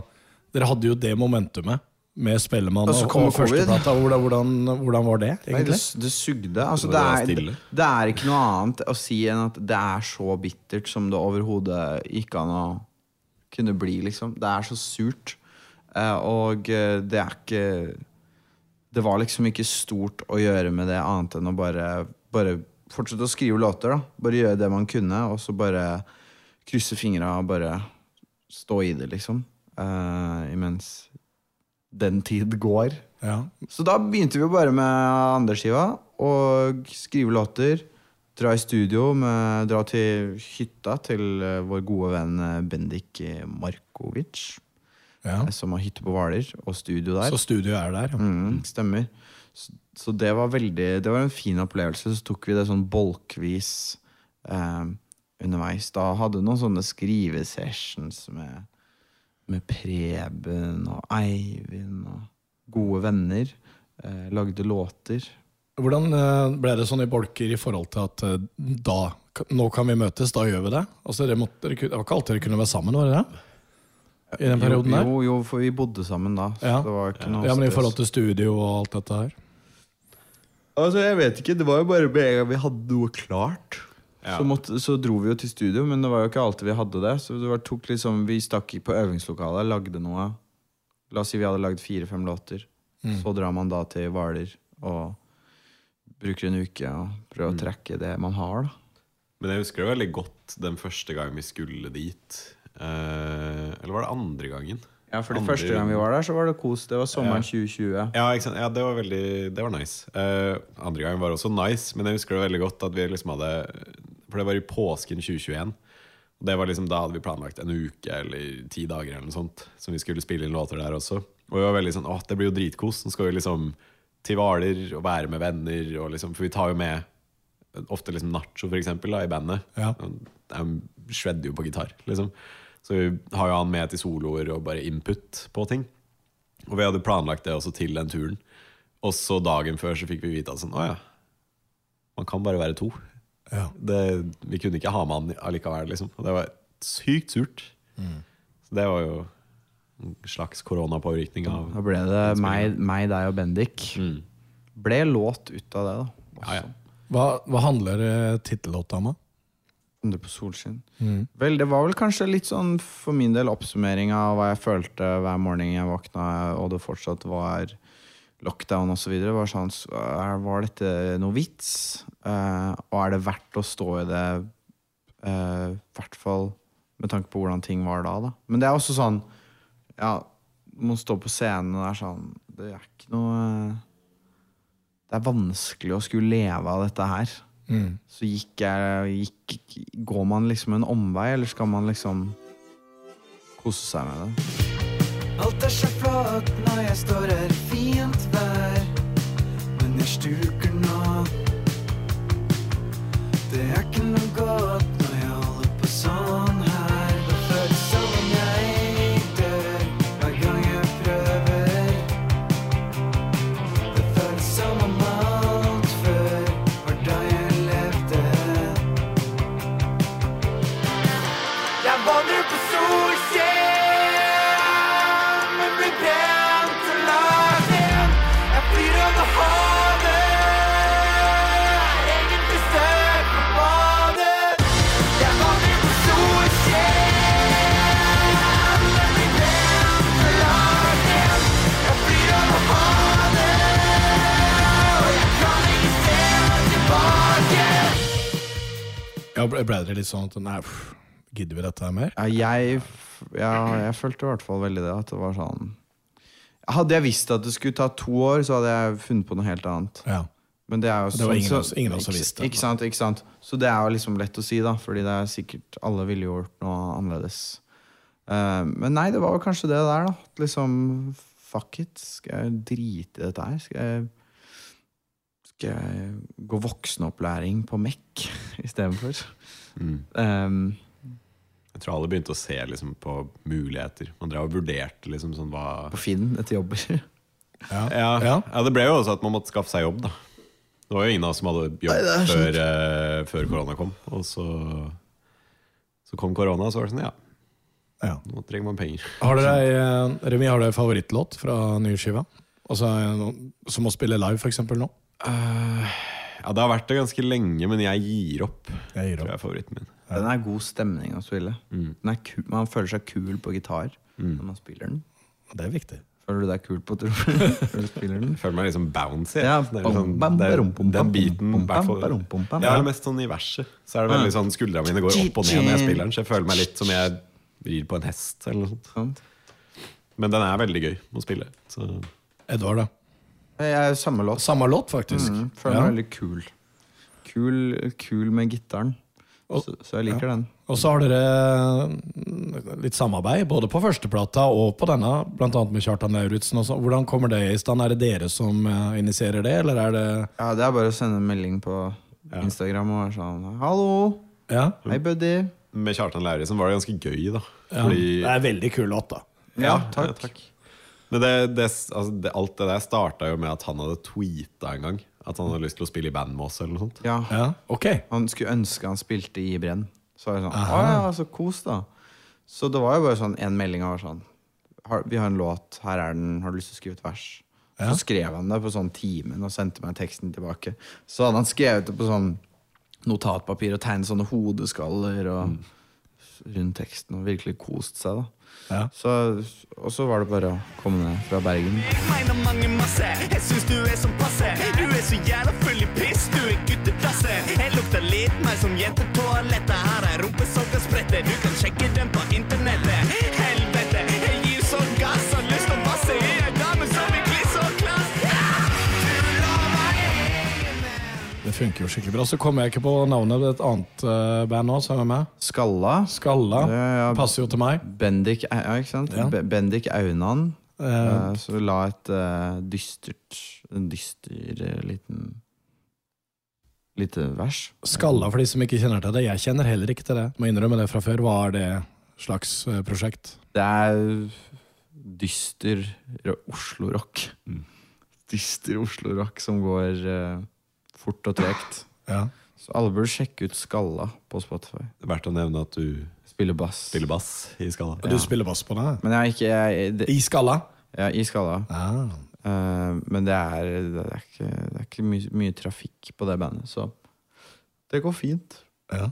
dere hadde jo det momentumet med Spellemann Og og, førsteplata. Hvordan, hvordan, hvordan var det, Nei, det, egentlig? det sugde. Altså, Det det, er, det er ikke noe annet å si enn at det er så bittert som det overhodet gikk an å kunne bli, liksom. Det er så surt. Eh, og eh, det er ikke Det var liksom ikke stort å gjøre med det annet enn å bare, bare fortsette å skrive låter, da. Bare gjøre det man kunne, og så bare krysse fingra og bare stå i det, liksom. Uh, imens den tid går. Ja. Så da begynte vi bare med andreskiva og skrive låter. Dra i studio, med, dra til hytta til eh, vår gode venn eh, Bendik Markovic. ja. Som har hytte på Hvaler, og studio der. Så studio er der. Ja. Mm, stemmer. Så, så det var veldig Det var en fin opplevelse. Så tok vi det sånn bolkvis eh, underveis. Da hadde vi noen sånne skrivesessions med, med Preben og Eivind og gode venner. Eh, lagde låter. Hvordan eh, ble det sånn i bolker i forhold til at eh, da Nå kan vi møtes, da gjør vi det? Altså, dere måtte, det var ikke alltid dere kunne være sammen, var det det? I den perioden jo, der? jo, jo, for vi bodde sammen da. Så Ja. det var ikke noe Ja, men i forhold til studio og alt dette her? Altså, jeg vet ikke, Det var jo bare med en gang vi hadde noe klart. Ja. Så, måtte, så dro vi jo til studio, men det var jo ikke alltid vi hadde det. Så det var, tok liksom, Vi stakk på øvingslokalet, lagde noe. La oss si vi hadde lagd fire-fem låter. Så drar man da til Hvaler og bruker en uke og prøver å trekke det man har. da Men jeg husker det veldig godt den første gangen vi skulle dit. Eh, eller var det andre gangen? Ja, for det Andre- første gang vi var der, så var det kos. Det var sommeren 2020. Ja, ikke sant? ja det var veldig Det var nice. Eh, andre gangen var også nice, men jeg husker det veldig godt at vi liksom hadde For det var i påsken 2021. Og det var liksom Da hadde vi planlagt en uke eller ti dager eller noe sånt som vi skulle spille inn låter der også. Og vi var veldig sånn Åh, det blir jo dritkos. Nå skal vi liksom til Hvaler og være med venner. Og liksom, for vi tar jo med ofte liksom Nacho, for eksempel, da, i bandet. Ja. Han shredder jo på gitar, liksom. Så vi har jo han med til soloer og bare input på ting. Og vi hadde planlagt det også til den turen. Og så dagen før så fikk vi vite at sånn, å ja, man kan bare være to. Ja. Det, vi kunne ikke ha med han allikevel, liksom. Og det var sykt surt. Så det var jo en slags koronapåvirkning av Da ble det meg, meg, deg og Bendik. Mm. Ble låt ut av det, da. Ja, ja. Hva, hva handler uh, tittellåta om? Under på solskinn. Vel, det var vel kanskje litt sånn for min del oppsummering av hva jeg følte hver morgen jeg våkna, og det fortsatt var lockdown osv. Var, sånn, så var dette noe vits? Uh, og er det verdt å stå i det? I hvert fall med tanke på hvordan ting var da. da. Men det er også sånn Ja, man står på scenen, og er sånn Det er ikke noe Det er vanskelig å skulle leve av dette her så gikk jeg gikk, Går man liksom en omvei, eller skal man liksom kose seg med det? Alt er så flott når jeg står her i fint vær. Men jeg stuker ble det litt sånn at Nei, pff, gidder vi dette her mer? Ja, jeg, ja, jeg følte i hvert fall veldig det. At det var sånn Hadde jeg visst at det skulle ta to år, så hadde jeg funnet på noe helt annet. Ja. Men det er jo Det sånn- ingen så- ingen ikke- visste. Ikke sant, ikke sant? Så det er jo liksom lett å si, da. Fordi det er sikkert alle ville gjort noe annerledes. Uh, men nei, det var jo kanskje det der, da. Liksom Fuck it. Skal jeg drite i dette her? Skal jeg Skal jeg gå voksenopplæring på MEC istedenfor? Mm. Um, Jeg tror alle begynte å se liksom, på muligheter. Man drev og vurderte liksom, sånn, hva på Finn etter jobber. Ja. ja, Ja. Det ble jo også at man måtte skaffe seg jobb. da Det var jo ingen av oss som hadde jobb Nei, før, uh, før korona kom. Og så, så kom korona, og så var det sånn Ja, Ja. nå trenger man penger. Har dere, Remi, har dere favorittlåt fra nye skiva? Altså, Som å spille live, for eksempel, nå? Ja, Det har vært det ganske lenge, men jeg gir opp. Jeg gir Tror jeg er favoritten min. Den er god stemning å spille. Mm. Er man føler seg kul på gitar når man spiller den. Det er viktig. Føler du deg kul på trommer når du spiller den? Føler meg liksom bouncy. Ja, det er liksom, bam, det er, den biten Jeg hvert fall-. Ja, mest sånn i verset. Så er det veldig sånn skuldra mine går opp og ned når jeg spiller den. Så jeg føler meg litt som jeg rir på en hest eller noe sånt. Men den er veldig gøy å spille. Så Edvard, da? Jeg er samme låt. Samme låt, faktisk. Mm, føler Ja. meg veldig kul. Kul, kul med gitaren. Og- Så, så jeg liker den. Og så har dere mm, litt samarbeid, både på førsteplata og på denne, bl.a. med Kjartan Lauritzen. Hvordan kommer det i stand? Er det dere som eh, initierer det, eller er det Ja, Det er bare å sende en melding på Instagram og være sånn Hallo! Ja? Hei, buddy! med Kjartan Lauritzen var det ganske gøy, da. ja. Fordi Det er en veldig kul låt, da. Ja, takk. Men det, det, altså det, alt det der starta jo med at han hadde tweeta en gang. At han hadde lyst til å spille i band med oss. eller noe sånt Ja, Ja, ok. Han skulle ønske han spilte i Brenn. Så var jeg sånn, å ja, så kos da Så det var jo bare sånn en melding av sånn har, Vi har en låt, her er den, har du lyst til å skrive et vers? Ja. Så skrev han det på sånn timen og sendte meg teksten tilbake. Så hadde han skrevet det på sånn notatpapir og tegnet sånne hodeskaller og rundt teksten og virkelig kost seg. da Ja. så, Og så var det bare å komme ned fra Bergen. Jeg mener mange masse. Jeg syns du er som passe. Du er så jævla full i piss, du er gutteklasse. Jeg lukter litt mer som jentetoalettet. Her er rumpe som kan sprette. Du kan sjekke den på internettet. Funker jo skikkelig bra. Så kommer jeg ikke på navnet på et annet uh, band nå som er med. Skalla. Skalla. Ja, ja. Passer jo til meg. Bendik, ja, ikke sant? Ja. Bendik Aunan. Uh, Eh, så la et uh, dystert En dyster eh, liten Lite vers. Skalla, for de som ikke kjenner til det. Jeg kjenner heller ikke til det. Må innrømme det fra før. Hva er det slags eh, prosjekt? Det er dyster Oslo-rock. Dyster Oslo-rock som går eh, fort og tregt. Ja. Så alle burde sjekke ut Skalla på Spotify. Det er verdt å nevne at du Spiller bass. spiller bass i Skalla. Ja. du spiller bass på det? Men jeg er ikke jeg, det, I Skalla? ja, I Skalla. Ah. Uh, men det er, det er ikke, det er ikke mye, mye trafikk på det bandet, så det går fint. Ja.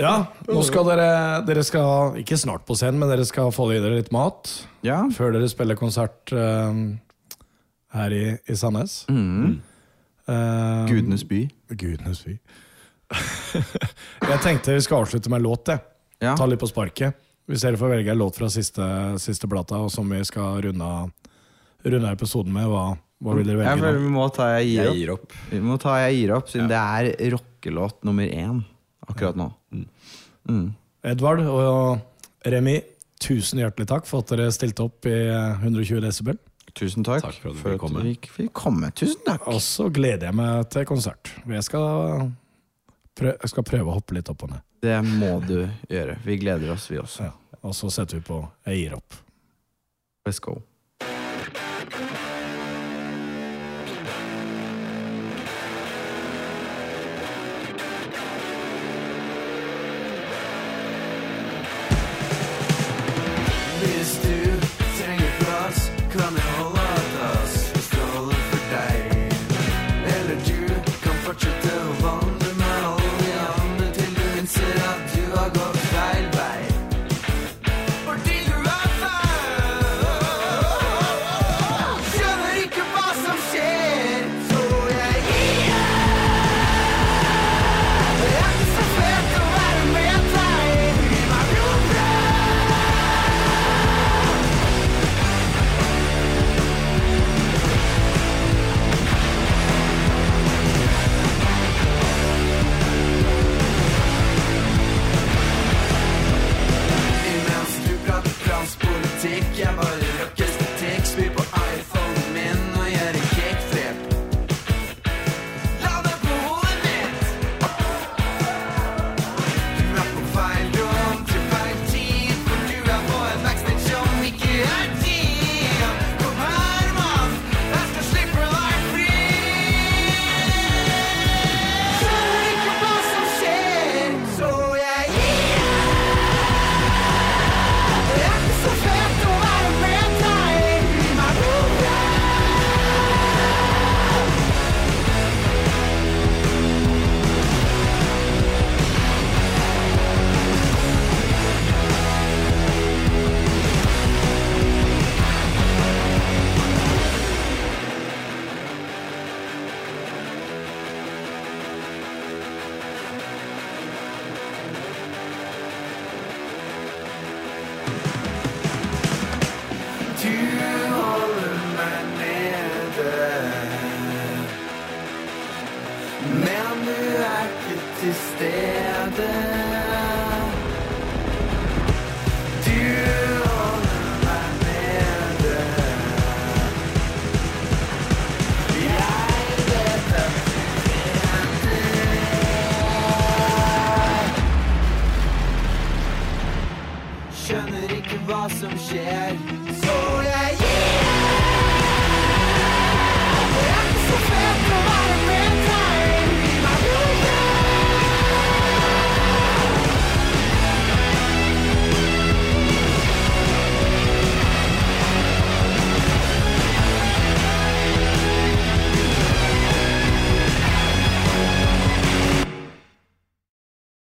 ja, nå skal dere Dere skal ikke snart på scenen, men dere skal få i dere litt mat Ja. før dere spiller konsert uh, her i, i Sandnes. Mm. Eh, Gudenes by. Gudenes by. jeg tenkte vi skal avslutte med en låt. jeg. Ja. Ta litt på sparket. Hvis dere får velge en låt fra siste, siste plata, og som vi skal runde runde episoden med, hva, hva vil dere Jeg velge? føler nå? vi må ta Jeg gir Jeg opp. gir opp. Vi må ta Jeg gir opp, siden det er rockelåt nummer én akkurat nå. Mm. Edvard og Remi, tusen hjertelig takk for at dere stilte opp i 120 desibel. Tusen takk, takk for, at for at vi fikk komme. Tusen takk. Og så gleder jeg meg til konsert. Jeg skal, prøve, jeg skal prøve å hoppe litt opp og ned. Det må du gjøre. Vi gleder oss, vi også. Ja. Og så setter vi på 'Jeg gir opp'. Let's go.